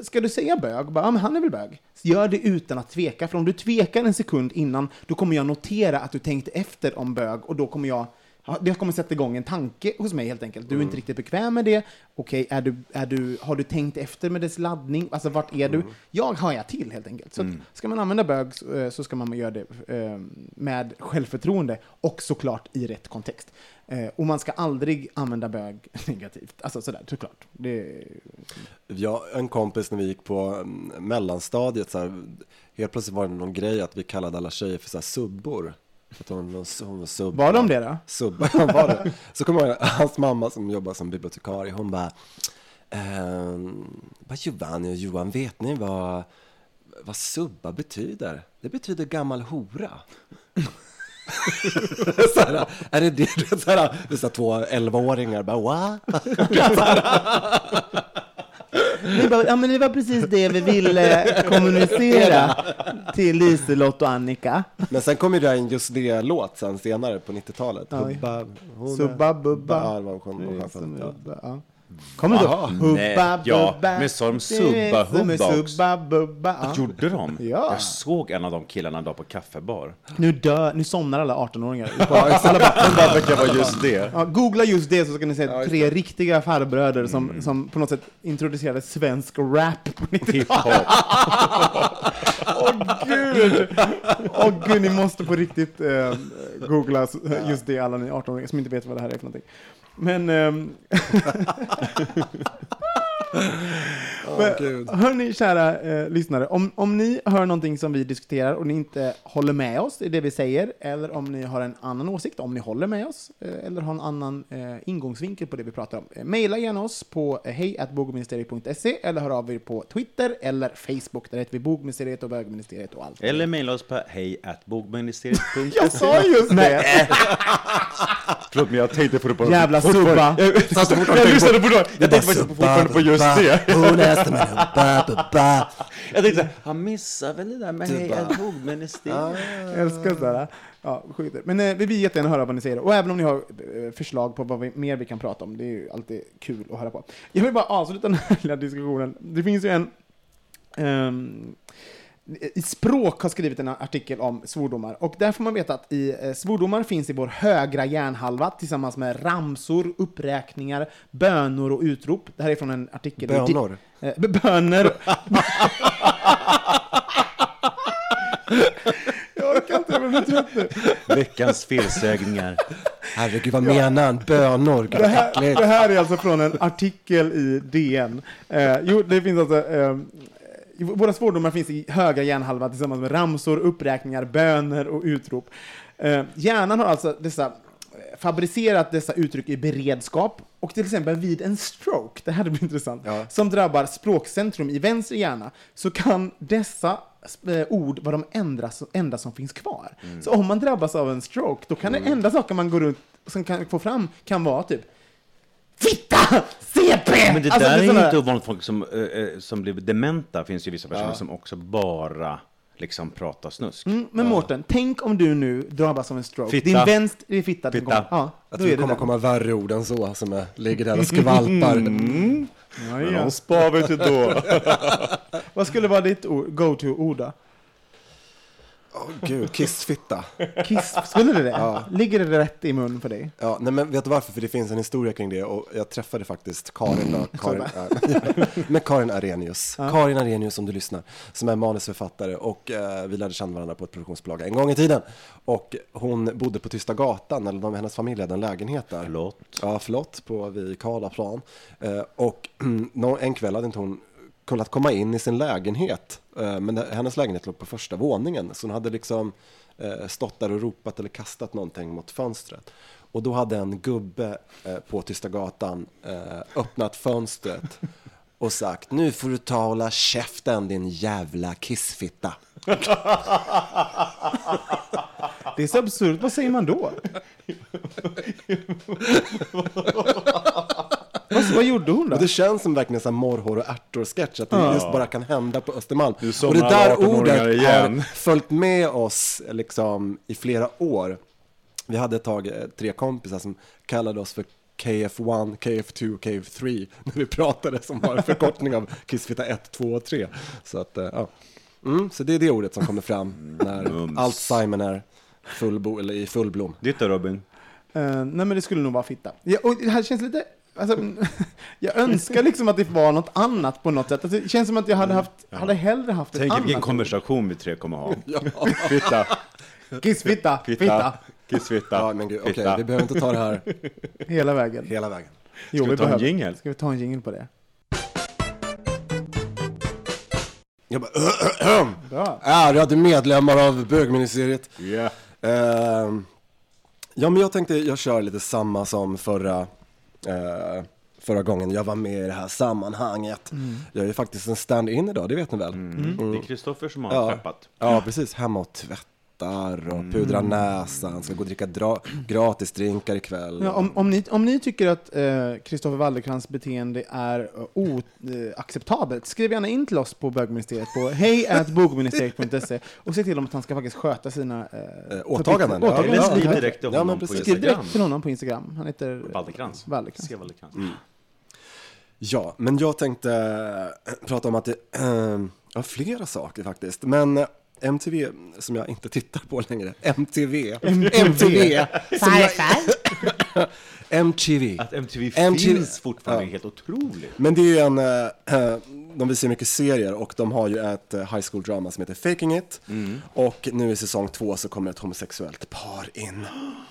Ska du säga bög? Bara, ja, men han är väl bög. Gör det utan att tveka, för om du tvekar en sekund innan, då kommer jag notera att du tänkte efter om bög och då kommer jag Ja, det kommer sätta igång en tanke hos mig helt enkelt. Du är inte riktigt bekväm med det. Okej, är du, är du, har du tänkt efter med dess laddning? Alltså vart är du? Jag har jag till helt enkelt. Så att, ska man använda bög så, eh, så ska man göra det eh, med självförtroende och såklart i rätt kontext. Eh, Och man ska aldrig använda bög negativt. Alltså sådär, såklart. Det, Jag en kompis när vi gick på mm, mellanstadiet, så här, helt plötsligt var det någon grej att vi kallade alla tjejer för så här, subbor. Att hon, hon, var subb. var de det då? Subba, var det. Så kommer jag ihåg hans mamma som jobbar som bibliotekarie, hon bara, ehm, vad Giovanni och Johan, vet ni vad, vad subba betyder? Det betyder gammal hora. så här, är det det? Så här, det är så här två 11-åringar bara, va? Vi bara, ja, men det var precis det vi ville kommunicera till Liselott och Annika. Men sen kom ju det in just det låt sen senare på 90-talet. Oj. Hubba, hon- Subba, bubba. Ja, det var hon, hon, ja. Kommer du ihåg? Hubba, ja, bubba, men sa de subba, det hubba också? subba, bubba. Ja. Gjorde de? Ja. Jag såg en av de killarna en dag på kaffebar. Nu, dör, nu somnar alla 18-åringar. Undrar vilka var just det? Ja, googla just det så ska ni se tre riktiga farbröder som, som på något sätt introducerade svensk rap på 90-talet. Hiphop. Åh gud! Åh gud, ni måste på riktigt eh, googla just det, alla ni 18-åringar som inte vet vad det här är för någonting. Men... ehm, Men, hörni, kära eh, lyssnare, om, om ni hör någonting som vi diskuterar och ni inte håller med oss i det vi säger, eller om ni har en annan åsikt, om ni håller med oss, eh, eller har en annan eh, ingångsvinkel på det vi pratar om, eh, mejla gärna oss på eh, hejatbogministeriet.se eller hör av er på Twitter eller Facebook, där heter vi Bogministeriet och Bögministeriet och allt. Eller mejla oss på hej.bogministeriet.se. Jag sa just det! Förlåt, men jag tänkte på det på... Jävla subba! Jag, jag lyssnade på det. Jag tänkte faktiskt fortfarande på just det. Jag tänkte så här, han missar väl det där med hej.bogministeriet. Jag älskar sådär. Ja, sjukt. Men eh, vi vill jättegärna höra vad ni säger. Och även om ni har eh, förslag på vad vi, mer vi kan prata om. Det är ju alltid kul att höra på. Jag vill bara avsluta den här lilla diskussionen. Det finns ju en... ehm, i Språk har skrivit en artikel om svordomar och där får man veta att i eh, svordomar finns i vår högra hjärnhalva tillsammans med ramsor, uppräkningar, bönor och utrop. Det här är från en artikel Bönor? Eh, böner. Jag orkar inte, jag blir trött nu. Veckans felsägningar. Herregud, vad menar han? Bönor? Gud, Det här, det här är alltså från en artikel i DN. Eh, jo, det finns alltså... Eh, våra svordomar finns i högra hjärnhalva tillsammans med ramsor, uppräkningar, böner och utrop. Eh, hjärnan har alltså dessa eh, fabricerat dessa uttryck i beredskap och till exempel vid en stroke, det här blir intressant, som drabbar språkcentrum i vänster hjärna så kan dessa eh, ord vara de enda, enda som finns kvar. Så om man drabbas av en stroke, då kan det enda saken man går runt som kan få fram kan vara typ Fitta! CP! Men det Alltså, där är sådana- inte ovanligt folk som, eh, eh, som blir dementa. finns ju vissa personer Ja. som också bara liksom pratar snusk. Mm, men Mårten, tänk om du nu drabbas av en stroke. Fitta. Din vänster är fitta. Fitta. Ja, Jag är det det kommer det. komma värre ord än så, som är, ligger där och skvalpar. Mm. Ja, Men ja. de spar vi till då. Vad skulle vara ditt ord- go-to-ord Åh gud, kissfitta. Kiss, skulle det det? Ja. Ligger det rätt i mun för dig? Ja, nej, men vet du varför? För det finns en historia kring det och jag träffade faktiskt Karin då, Karin, äh, men Karin Arrhenius, Karin Arrhenius om du lyssnar, som är manusförfattare och eh, vi lärde känna varandra på ett produktionsbolag en gång i tiden. Och hon bodde på Tysta gatan, eller de, hennes familj hade en lägenhet där. Förlåt. Ja, förlåt, på vid Karlaplan. Eh, och en kväll hade inte hon kunnat komma in i sin lägenhet. Eh, men hennes lägenhet låg på första våningen. Så hon hade liksom eh, stått där och ropat eller kastat någonting mot fönstret. Och då hade en gubbe eh, på Tysta gatan öppnat fönstret och sagt nu får du ta och hålla käften din jävla kissfitta. Det är så absurt. Vad säger man då? vad, vad gjorde hon då? Och det känns som verkligen en morrhår och ärtor-sketch, att det Ja. just bara kan hända på Östermalm. Och det där alla 18-åringar ordet igen. har följt med oss liksom, i flera år. Vi hade ett tag eh, tre kompisar som kallade oss för KF1, KF2, KF3 när vi pratade som var en förkortning av Kissfitta 1, 2 och 3. Så, att, eh, ja. mm, så det är det ordet som kommer fram när Mums. Alzheimer är fullbo, eller i full blom. Ditt då Robin? Eh, nej, men det skulle nog vara fitta. Ja, och det här känns lite... Alltså, jag önskar liksom att det var något annat på något sätt. Alltså, det känns som att jag hade, haft, hade hellre haft ett Tänk annat. vilken konversation vi tre kommer ha. Fitta, Kissfitta, fitta, fitta, kissfitta, Ja, men gud, okej, vi behöver inte ta det här hela vägen. hela vägen. Jo, vi ta en behöver- jingle? Ska vi ta en jingle på det? Jag bara, Bra. ärade medlemmar av bögministeriet. Ja. Ehm, ja, men jag tänkte jag kör lite samma som förra, eh, förra gången jag var med i det här sammanhanget. Jag är ju faktiskt en stand-in idag, det vet ni väl? Det är Kristoffer som har Ja. preppat. Ja, precis. Hemma och tvättar och pudrar näsan, ska gå och dricka dra- gratis drinkar ikväll. Ja, om, om, ni, om ni tycker att Kristoffer Wallercrantz beteende är oacceptabelt, skriv gärna in till oss på bögministeriet på hejatbogministeriet.se och se till om att han ska faktiskt sköta sina eh, Eh, åtaganden. Eller Ja, skriv ja. direkt till Ja, men honom på precis. Skriv Instagram. direkt till honom på Instagram. Han heter Wallercrantz. Wallercrantz. Wallercrantz. Ja, men jag tänkte eh, prata om att det eh, ja, flera saker faktiskt. Men eh, MTV, som jag inte tittar på längre, MTV. MTV. som jag, MTV. Att MTV, MTV finns fortfarande Ja. är helt otroligt. Men det är ju en, eh, de visar mycket serier och de har ju ett eh, high school drama som heter Faking It. Och nu i säsong två så kommer ett homosexuellt par in.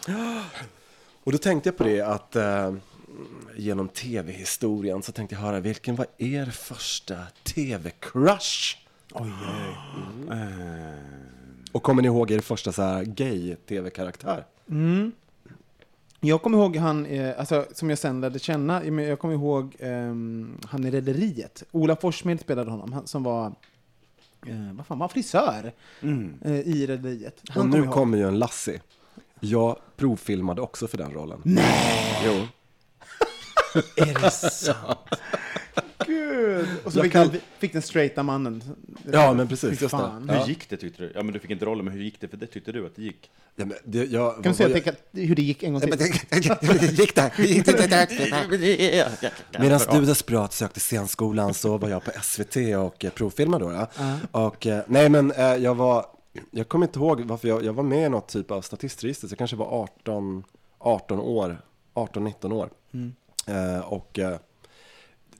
Och då tänkte jag på det att eh, genom tv-historien så tänkte jag höra vilken var er första tv-crush? Oj, oj. Och kommer ni ihåg er första så här gay-tv-karaktär? Jag kommer ihåg han, eh, alltså, som jag sen lärde känna, jag kommer ihåg ehm, han i Rederiet. Ola Forssmed spelade honom, han som var, eh, vad fan, var frisör eh, i Rederiet. Och nu ihåg. kommer ju en Lassie. Jag provfilmade också för den rollen. Nej! Jo. Är det sant? Gud! Och så Jag fick, kan- den, fick den straighta mannen. Ja, men precis, just det. Ja. Hur gick det tyckte du? Ja men du fick inte rollen, men hur gick det för det tyckte du att det gick? Ja, men det, jag, Kan du säga tänka, hur det gick en gång till? gick där. Medan du desperat sökte scenskolan så var jag på SVT och eh, provfilmade då. Ja. Och, eh, nej men eh, jag var, jag kommer inte ihåg varför jag, jag var med i något typ av statistregister, så jag kanske var 18, 18 år, 18-19 år. Eh, och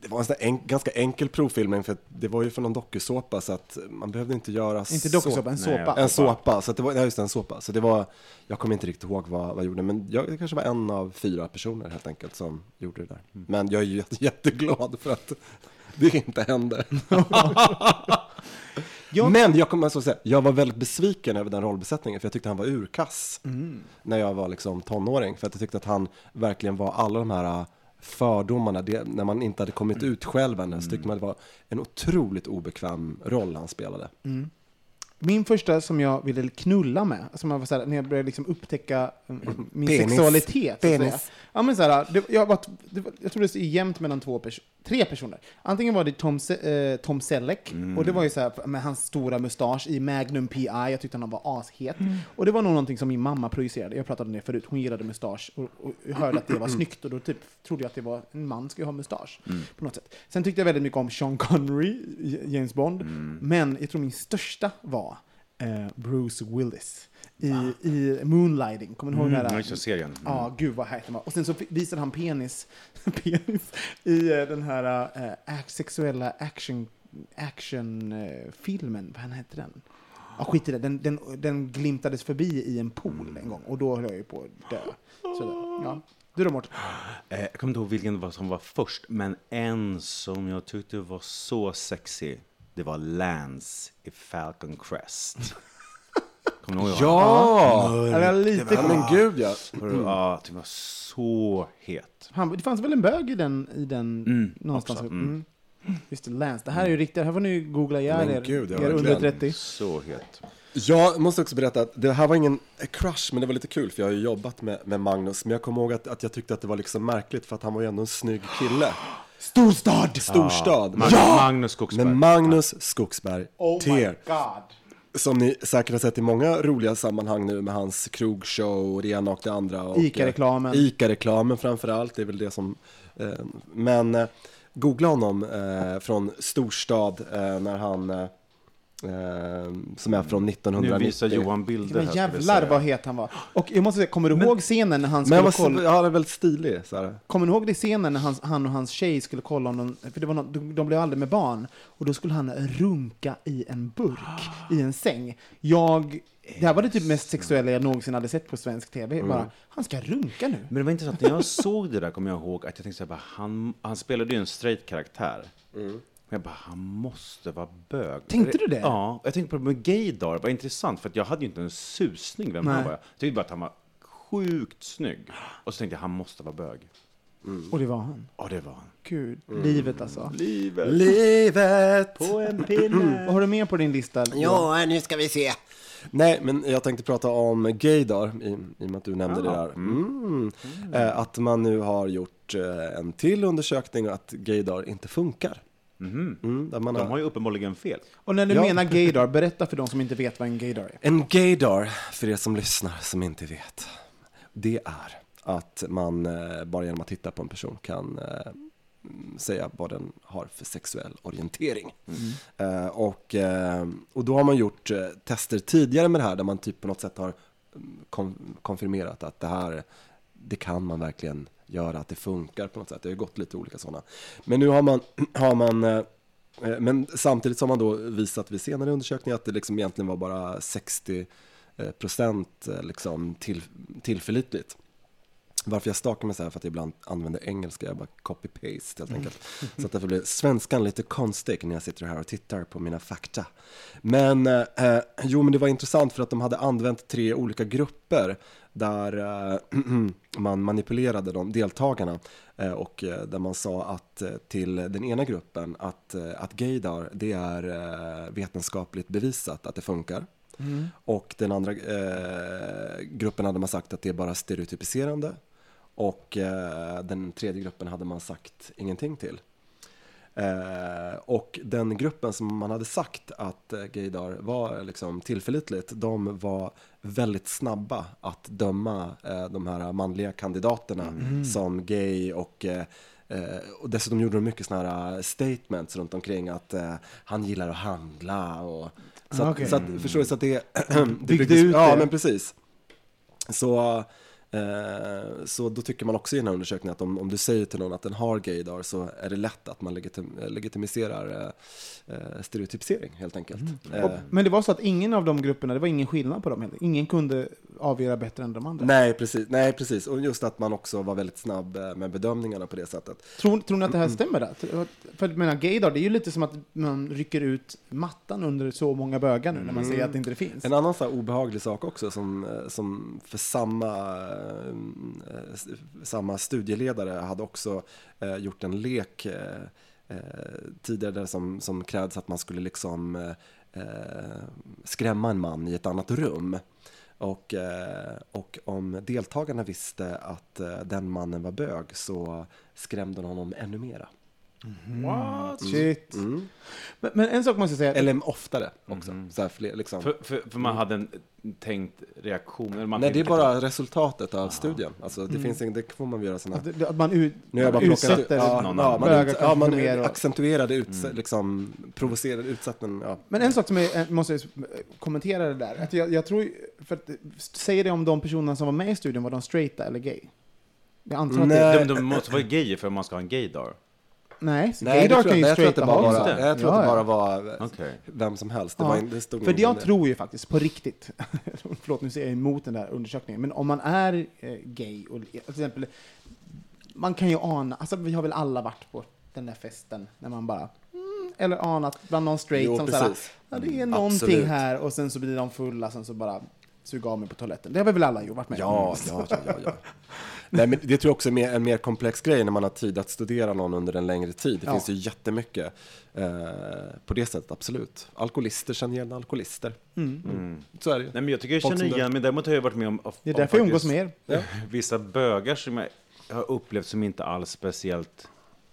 det var en sån en, ganska enkel provfilmning för det var ju för någon dokusåpa så att man behövde inte göra Inte så- dokusåpa, en såpa. en såpa, så det var, ja, just en såpa. Så det var, jag kommer inte riktigt ihåg vad, vad jag gjorde, men jag kanske var en av fyra personer helt enkelt som gjorde det där. Men jag är ju jätte, jätteglad för att det inte hände. Jag- Men jag kommer alltså säga, jag var väldigt besviken över den rollbesättningen, för jag tyckte han var urkass när jag var liksom tonåring. För att jag tyckte att han verkligen var alla de här fördomarna, det, när man inte hade kommit ut själv ännu, så tyckte man det var en otroligt obekväm roll han spelade. Mm. Min första som jag ville knulla med, som jag var såhär, när jag började liksom upptäcka mm, min Penis. sexualitet. Penis. Ja, men såhär, det, jag, var, det, var- jag tror det är jämnt mellan två pers- tre personer. Antingen var det Tom, Se- eh, Tom Selleck, och det var ju såhär, med hans stora mustasch i Magnum P.I. Jag tyckte han var ashet. Och det var nog någonting som min mamma projicerade. Jag pratade om det förut. Hon gillade mustasch och, och jag hörde att det var snyggt. Och då typ trodde jag att det var en man ska ju ha mustasch. På något sätt. Sen tyckte jag väldigt mycket om Sean Connery, i James Bond. Men jag tror min största var eh, Bruce Willis i, i Moonlighting. Kommer ni ihåg den Mm, här? ja, just serien. Mm. Ja, gud vad den var. Och sen så visade han penis, penis i eh, den här eh, sexuella action, action eh. Vad hette den? Ja, skit i det. Den, den, den glimtades förbi i en pool en gång och då höll jag ju på att dö. Sådär. Ja. Du då Mårten? Eh, jag kommer inte ihåg vilken som var först, men en som jag tyckte var så sexy, det var Lance i Falcon Crest. Kommer ni ihåg Ja! Ja, är lite Ja, men gud ja. honom? Ja, det var så het. Han, det fanns väl en bög i den, i den Mm, någonstans? också, Mm. Just det, Lance. Det här är ju riktigt, här får ni ju googla ihjäl Men er, gud, ja, er under verkligen. 30. Så het. Jag måste också berätta att det här var ingen crush, men det var lite kul för jag har ju jobbat med, med Magnus. Men jag kommer ihåg att, att jag tyckte att det var liksom märkligt för att han var ju ändå en snygg kille. Storstad! Storstad. Mag- Magnus Skogsberg. Men Magnus Skogsberg, Oh my Ter, god. som ni säkert har sett i många roliga sammanhang nu med hans krogshow och det ena och det andra. Ica-reklamen. eh, Ica-reklamen framför allt, det är väl det som... Eh, men eh, googla honom eh, från Storstad eh, när han... Eh, som är från Nu 1990. visar Johan bilder Men här. jävlar vad het han var. Och jag måste säga, kommer du ihåg scenen när han Men skulle var, kolla? ja, han är väldigt stilig. Så här. Kommer du ihåg det scenen när han, han och hans tjej skulle kolla om de, för det var någon, de, de blev aldrig med barn, och då skulle han runka i en burk, i en säng. Jag, det här var det typ mest sexuella jag någonsin hade sett på svensk tv. Bara, han ska runka nu. Men det var intressant, när jag såg det där kommer jag ihåg att jag tänkte så här, bara, han, han spelade ju en straight karaktär. Men jag bara, han måste vara bög. Tänkte du det? Ja, jag tänkte på det med gaydar, det var intressant för att jag hade ju inte en susning vem Nej. han var. Jag tyckte bara att han var sjukt snygg. Och så tänkte jag, han måste vara bög. Och det var han. Ja, det var han. Gud, livet alltså. Livet Livet! på en pinne. Vad har du mer på din lista? Ja, nu ska vi se. Nej, men jag tänkte prata om gaydar, i, i och med att du nämnde det där. Mm. Eh, att man nu har gjort eh, en till undersökning och att gaydar inte funkar. Mm, där man De har... har ju uppenbarligen fel. Och när du Ja. menar gaydar, berätta för de som inte vet vad en gaydar är. En gaydar, för er som lyssnar som inte vet, det är att man eh, bara genom att titta på en person kan eh, mm, säga vad den har för sexuell orientering. Eh, och, och då har man gjort tester tidigare med det här där man typ på något sätt har mm, kon- konfirmerat att det här, det kan man verkligen göra, att det funkar på något sätt. Det har ju gått lite olika sådana. Men nu har man, har man eh, eh men samtidigt har man då visat vid senare undersökningar att det liksom egentligen var bara 60 eh, procent eh, liksom till, tillförlitligt. Varför jag stakar mig så här för att jag ibland använder engelska, jag bara copy-paste helt enkelt. Så att därför blir svenskan lite konstig när jag sitter här och tittar på mina fakta. Men, eh, jo men det var intressant för att de hade använt tre olika grupper där eh, man manipulerade de deltagarna eh, och eh, där man sa att eh, till den ena gruppen att, eh, att gaydar, det är vetenskapligt bevisat att det funkar. Och den andra eh, gruppen hade man sagt att det är bara stereotypiserande. Och eh, den tredje gruppen hade man sagt ingenting till. Eh, och den gruppen som man hade sagt att eh, gaydar var liksom tillförlitligt, de var väldigt snabba att döma eh, de här manliga kandidaterna som gay och och dessutom gjorde de mycket sådana här statements runt omkring att han gillar att handla och så att, Okej. så att, förstår du, så att det, det Byggde ut Ja, det. men precis. Så, så då tycker man också i den här undersökningen att om, om du säger till någon att den har gaydar så är det lätt att man legitim, legitimiserar eh, eh, stereotypisering helt enkelt. Eh, Och, men det var så att ingen av de grupperna, det var ingen skillnad på dem heller. Ingen kunde avgöra bättre än de andra. nej, precis, nej, precis. Och just att man också var väldigt snabb eh, med bedömningarna på det sättet. Tror, tror ni att det här Mm. stämmer? Där? För jag menar, gaydar, det är ju lite som att man rycker ut mattan under så många bögar nu, när man säger att det inte finns. Mm. En annan så obehaglig sak också som, eh, som för samma, eh, Eh, samma studieledare hade också eh, gjort en lek eh, eh, tidigare där som, som krävdes att man skulle liksom eh, eh skrämma en man i ett annat rum. Och, och om deltagarna visste att den mannen var bög så skrämde de honom ännu mera. What? Shit. Mm. Men, men en sak måste jag säga. Eller oftare också. Så här fler, liksom. För, för, för man hade en tänkt reaktion? Eller man Nej, det är tänkte- bara resultatet av studien. Alltså, det, finns ing, det får man göra såna... Att, det- att man, ut, Nu har jag bara man plockat ut, utsätter ja, någon ja, annan. man, bögar ut, ja, kanske man mer och- accentuerade, uts, liksom, provocerade, utsatten, ja. Men en sak som jag eh, måste kommentera det där. Att jag, jag tror, ju- för att, säger det om de personerna som var med i studien, var de straighta eller gay? Jag antar att Nej. det... De, de måste vara gayer för att man ska ha en gaydar. Nej, Nej, det tror kan ju jag, tror att det straighta bara var, jag tror att det Ja, bara var Okej. vem som helst. Det, Ja. var, in- det stod För jag tror ju faktiskt, på riktigt, förlåt nu säger jag emot den där undersökningen, men om man är eh, gay, och till exempel, man kan ju ana, alltså vi har väl alla varit på den där festen, när man bara, mm, eller anat bland någon straight Jo, som såhär, precis. ja det är Mm, någonting absolut. här, och sen så blir de fulla, sen så bara suga av mig på toaletten. Det har vi väl alla varit med Ja, om. ja, ja, ja, ja. Nej, men det tror jag också är mer, en mer komplex grej när man har tid att studera någon under en längre tid. Det Ja. finns ju jättemycket eh, på det sättet, absolut. Alkoholister känner igen alkoholister. Så är det ju. Nej, men jag tycker jag känner igen, men däremot har jag varit med om, om Det är därför jag umgås med er. vissa bögar som jag har upplevt som inte alls speciellt,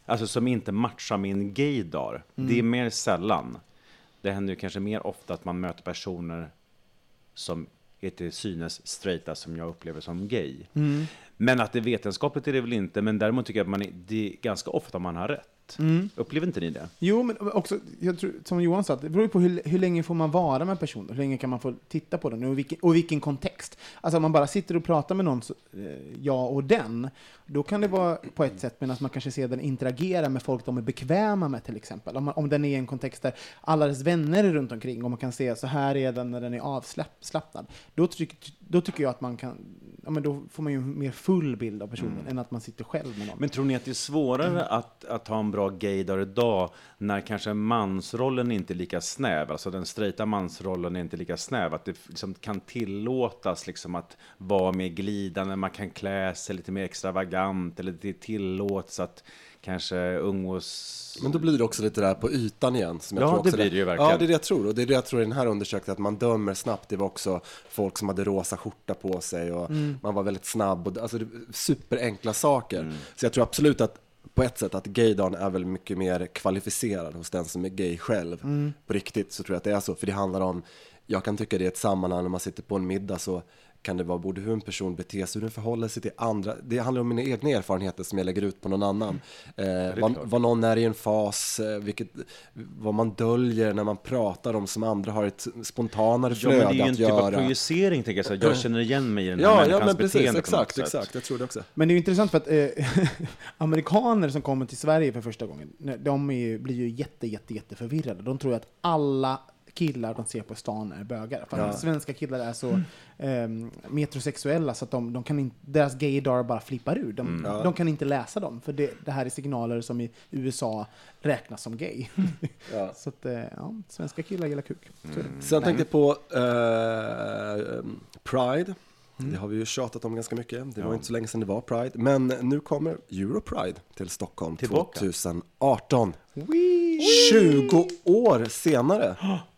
alltså som inte matchar min gaydar. Det är mer sällan. Det händer ju kanske mer ofta att man möter personer som är till synes straighta som jag upplever som gay. Men att det är vetenskapligt är det väl inte, men däremot tycker jag att man är, det är ganska ofta man har rätt. Upplever inte ni det? Jo, men också, jag tror, som Johan sa, det beror på hur, hur länge får man vara med personer, hur länge kan man få titta på den och vilken, och vilken kontext. Alltså om man bara sitter och pratar med någon, så, eh, jag och den, då kan det vara på ett sätt, medan man kanske ser den interagera med folk de är bekväma med till exempel. Om, man, om den är i en kontext där alla dess vänner är runt omkring och man kan se så här är den när den är avslappnad. Då, tyck, då tycker jag att man kan, ja men då får man ju en mer full bild av personen än att man sitter själv med någon. Men tror ni att det är svårare att, att ha en bra gaydar idag när kanske mansrollen inte är lika snäv, alltså den straighta mansrollen är inte lika snäv, att det liksom kan tillåtas liksom att vara mer glidande, man kan klä sig lite mer extravagant, eller det tillåts att kanske umgås... Men då blir det också lite där på ytan igen. Som jag Ja, tror också det blir det ju verkligen. Ja, det är det jag tror. Och det är det jag tror i den här undersökningen, att man dömer snabbt. Det var också folk som hade rosa skjorta på sig och Mm. man var väldigt snabb. Och, alltså, superenkla saker. Så jag tror absolut att på ett sätt att gaydagen är väl mycket mer kvalificerad hos den som är gay själv. På riktigt så tror jag att det är så. För det handlar om, jag kan tycka det är ett sammanhang när man sitter på en middag så kan det vara både hur en person beter sig, hur den förhåller sig till andra. Det handlar om mina egna erfarenheter som jag lägger ut på någon annan. Eh, vad, vad någon är i en fas, eh, vilket, vad man döljer när man pratar om som andra har ett spontanare Ja, flöde men det är ju en att typ av göra. projicering, tänker jag. Så jag känner igen mig i den här Ja, ja, människans men precis, beteende exakt, exakt. Jag tror det också. Men det är ju intressant för att eh, amerikaner som kommer till Sverige för första gången, de är ju, blir ju jätte, jätte, jätte förvirrade. De tror ju att alla killar de ser på stan är bögar. För att svenska killar är så eh, metrosexuella så att de, de kan inte, deras gaydar bara flippar ur. De, de kan inte läsa dem, för det, det här är signaler som i USA räknas som gay. så att, eh, ja, svenska killar gillar kuk. Det. Sen tänkte jag på eh, Pride. Det har vi ju tjatat om ganska mycket. Det var inte så länge sedan det var Pride. Men nu kommer Europride till Stockholm Tillbaka. 2018. 20 år senare.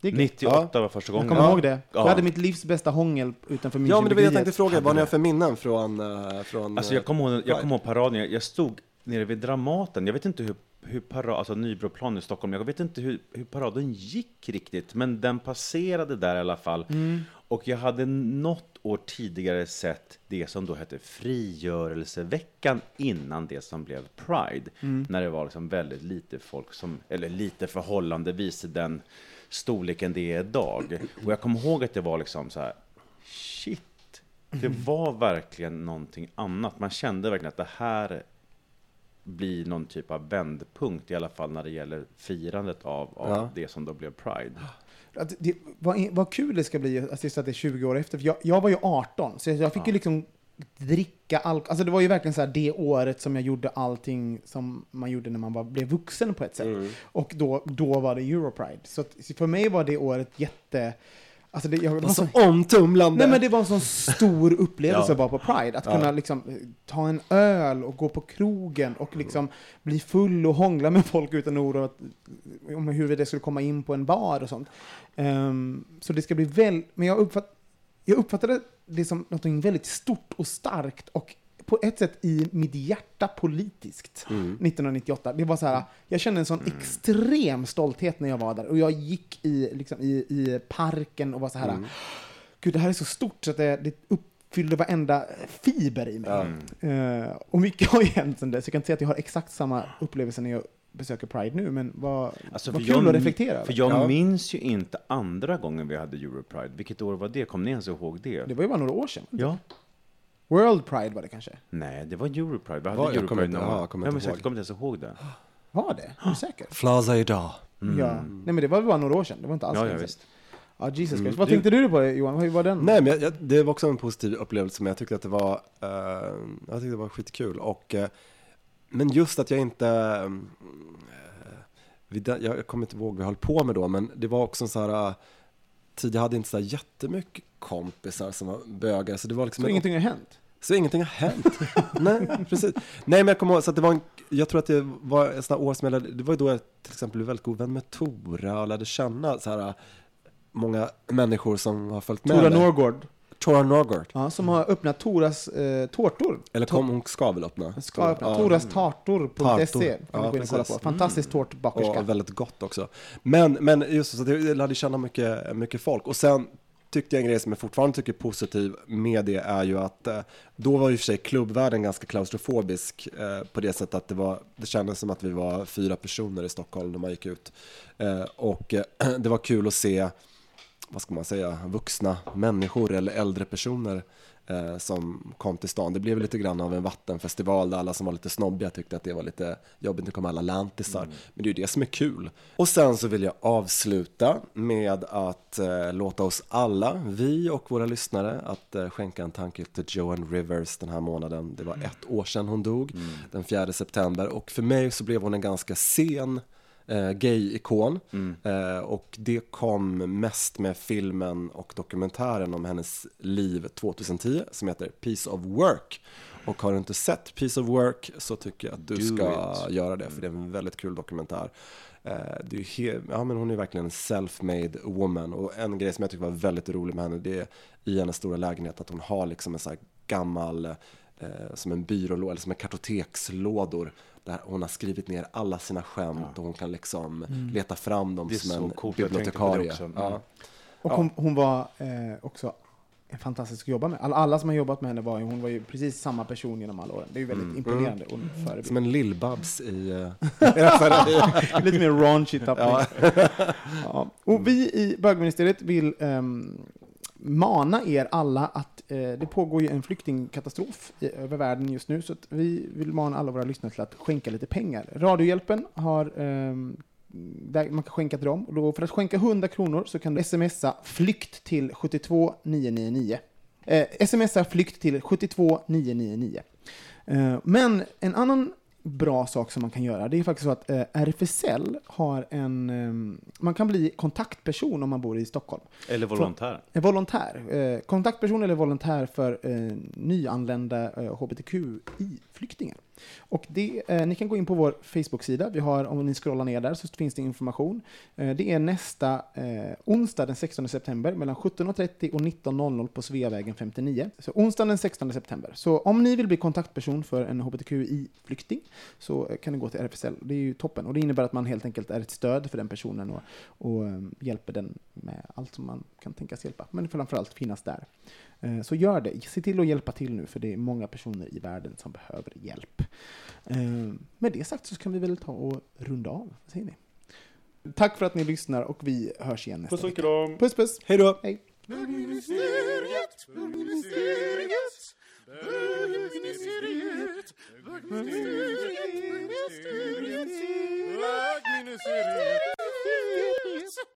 Det är gött. 98 var första gången. Jag kommer ihåg det. Ja. Jag hade mitt livs bästa hångel utanför München. Ja, men det var jag tänkte fråga. Vad ni har för minnen från... eh, från Alltså jag kommer ihåg, jag Pride? kommer ihåg paraden, jag, jag stod nere vid Dramaten, jag vet inte hur, hur parad, alltså Nybroplan i Stockholm, jag vet inte hur, hur paraden gick riktigt, men den passerade där i alla fall. Och jag hade något år tidigare sett det som då hette frigörelseveckan innan det som blev Pride. När det var liksom väldigt lite folk som, eller lite förhållandevis i den storleken det är idag. Och jag kommer ihåg att det var liksom så här, shit, det var verkligen någonting annat. Man kände verkligen att det här blir någon typ av vändpunkt, i alla fall när det gäller firandet av, av Ja. det som då blev Pride. Att det, vad, vad kul det ska bli att det är 20 år efter. För jag, jag var ju 18, så jag fick ju liksom dricka alkohol. Alltså det var ju verkligen så här det året som jag gjorde allting som man gjorde när man var, blev vuxen på ett sätt. Och då, då var det Europride. Så att, för mig var det året jätte... Alltså det, jag, det var Så omtumlande. nej men det var en sån stor upplevelse Ja. att vara på Pride. Att kunna liksom eh, ta en öl och gå på krogen och liksom bli full och hångla med folk utan oro att, om hur det skulle komma in på en bar och sånt. Ehm, så det ska bli väl... Men jag, uppfatt, jag uppfattade det som något väldigt stort och starkt och på ett sätt i mitt hjärta politiskt 1998. Det var så här, jag kände en sån extrem stolthet när jag var där och jag gick i, liksom, i, i parken och var så här, gud det här är så stort så att det, det uppfyllde varenda fiber i mig. Eh, och mycket har ju hänt sen dess. Jag kan inte säga att jag har exakt samma upplevelse när jag besöker Pride nu, men vad, Alltså, vad för kul jag, att reflektera över. För jag Ja. minns ju inte andra gången vi hade Europride. Vilket år var det? Kommer ni ens ihåg det? Det var ju bara några år sedan. Ja. World Pride var det kanske? Nej, det var Europride. Vi hade Var- jag kommer Europride inte- någon ja, kommer inte jag ihåg. kommer inte ens ihåg det. Var det? Är du säker? Flaza idag. Ja. Nej men det var bara några år sedan, det var inte alls Ja, ja, visst. Ja, Jesus Christ. Vad tänkte du på Johan? Hur var den? Nej, men jag, jag, det var också en positiv upplevelse, men jag tyckte att det var, eh, jag tyckte det var skitkul. Och, eh, men just att jag inte, eh, vid den- jag kommer inte ihåg vad vi höll på med då, men det var också en så här, eh, tid jag hade inte så här jättemycket kompisar som var bögar, så det var liksom Så en- ingenting har hänt? så ingenting har hänt. Nej, precis. Nej, men jag kommer ihåg, så det var en, jag tror att det var sån här år som jag, lärde- det var ju då jag till exempel blev väldigt god vän med Tora och lärde känna så här, många människor som har följt med Tora mig. Tora Norgård. ja, som har öppnat Toras eh, tårtor. Eller kom, hon ska väl öppna. Ska öppna. Ja. Toras tartor.se Tartor. kan Ja, gå in och kolla precis. på. Fantastisk tårtbakerska. Och väldigt gott också. Men, men just så jag lärde känna mycket, mycket folk. Och sen tyckte jag en grej som jag fortfarande tycker är positiv med det är ju att eh, då var ju för sig klubbvärlden ganska klaustrofobisk eh, på det sättet att det, var, det kändes som att vi var fyra personer i Stockholm när man gick ut. Eh, och eh, det var kul att se, vad ska man säga, vuxna människor eller äldre personer eh, som kom till stan. Det blev lite grann av en vattenfestival där alla som var lite snobbiga tyckte att det var lite jobbigt, nu kommer alla lantisar. Men det är ju det som är kul. Och sen så vill jag avsluta med att eh, låta oss alla, vi och våra lyssnare, att eh, skänka en tanke till Joan Rivers den här månaden. Det var ett år sedan hon dog, den 4 september. Och för mig så blev hon en ganska sen eh, gay-ikon. Eh, och det kom mest med filmen och dokumentären om hennes liv 2010 som heter Piece of Work. Och har du inte sett Piece of Work så tycker jag att du Do ska it. göra det, för det är en väldigt kul dokumentär. Eh, det är ja, men hon är verkligen en self-made woman. Och en grej som jag tycker var väldigt rolig med henne, det är i hennes stora lägenhet att hon har liksom en så här gammal, eh, som en byrålåda, eller som en kartotekslådor. Där hon har skrivit ner alla sina skämt och hon kan liksom leta fram dem Det är som så en coolt, bibliotekarie. också. Mm. Ja. Och hon, hon var eh, också fantastisk att jobba med. Alla, alla som har jobbat med henne var ju, hon var ju precis samma person genom alla åren. Det är ju väldigt Mm. imponerande och förebild. Som en lillbabs i... eh, Lite mer raunchy tappning. Ja. Ja. Och vi i bögministeriet vill ehm, mana er alla att eh, det pågår ju en flyktingkatastrof i, över världen just nu, så att vi vill mana alla våra lyssnare till att skänka lite pengar. Radiohjälpen har eh, där man kan skänka till dem. Och då, för att skänka 100 kronor så kan du smsa flykt till 72999. Eh, smsa flykt till 72999. Eh, men en annan bra sak som man kan göra, det är faktiskt så att eh, RFSL har en... Eh, man kan bli kontaktperson om man bor i Stockholm. Eller volontär. En volontär. Eh, kontaktperson eller volontär för eh, nyanlända eh, hbtqi-flyktingar. Och det, eh, ni kan gå in på vår Facebook-sida. Vi har, om ni scrollar ner där så finns det information. Eh, det är nästa eh, onsdag den 16 september mellan 17.30 och 19.00 på Sveavägen 59. Så onsdagen den 16 september. Så om ni vill bli kontaktperson för en hbtqi-flykting så eh, kan ni gå till RFSL. Det är ju toppen. Och det innebär att man helt enkelt är ett stöd för den personen och, och eh, hjälper den med allt som man kan tänkas hjälpa. Men framförallt finnas där. Eh, Så gör det. Se till att hjälpa till nu, för det är många personer i världen som behöver hjälp. Eh, Med det sagt så kan vi väl ta och runda av. Vad säger ni? Tack för att ni lyssnar och vi hörs igen nästa Puss och vecka. kram. Puss puss! Hej då! Hej! Bögministeriet, bögministeriet, bögministeriet, bögministeriet, bögministeriet, bögministeriet.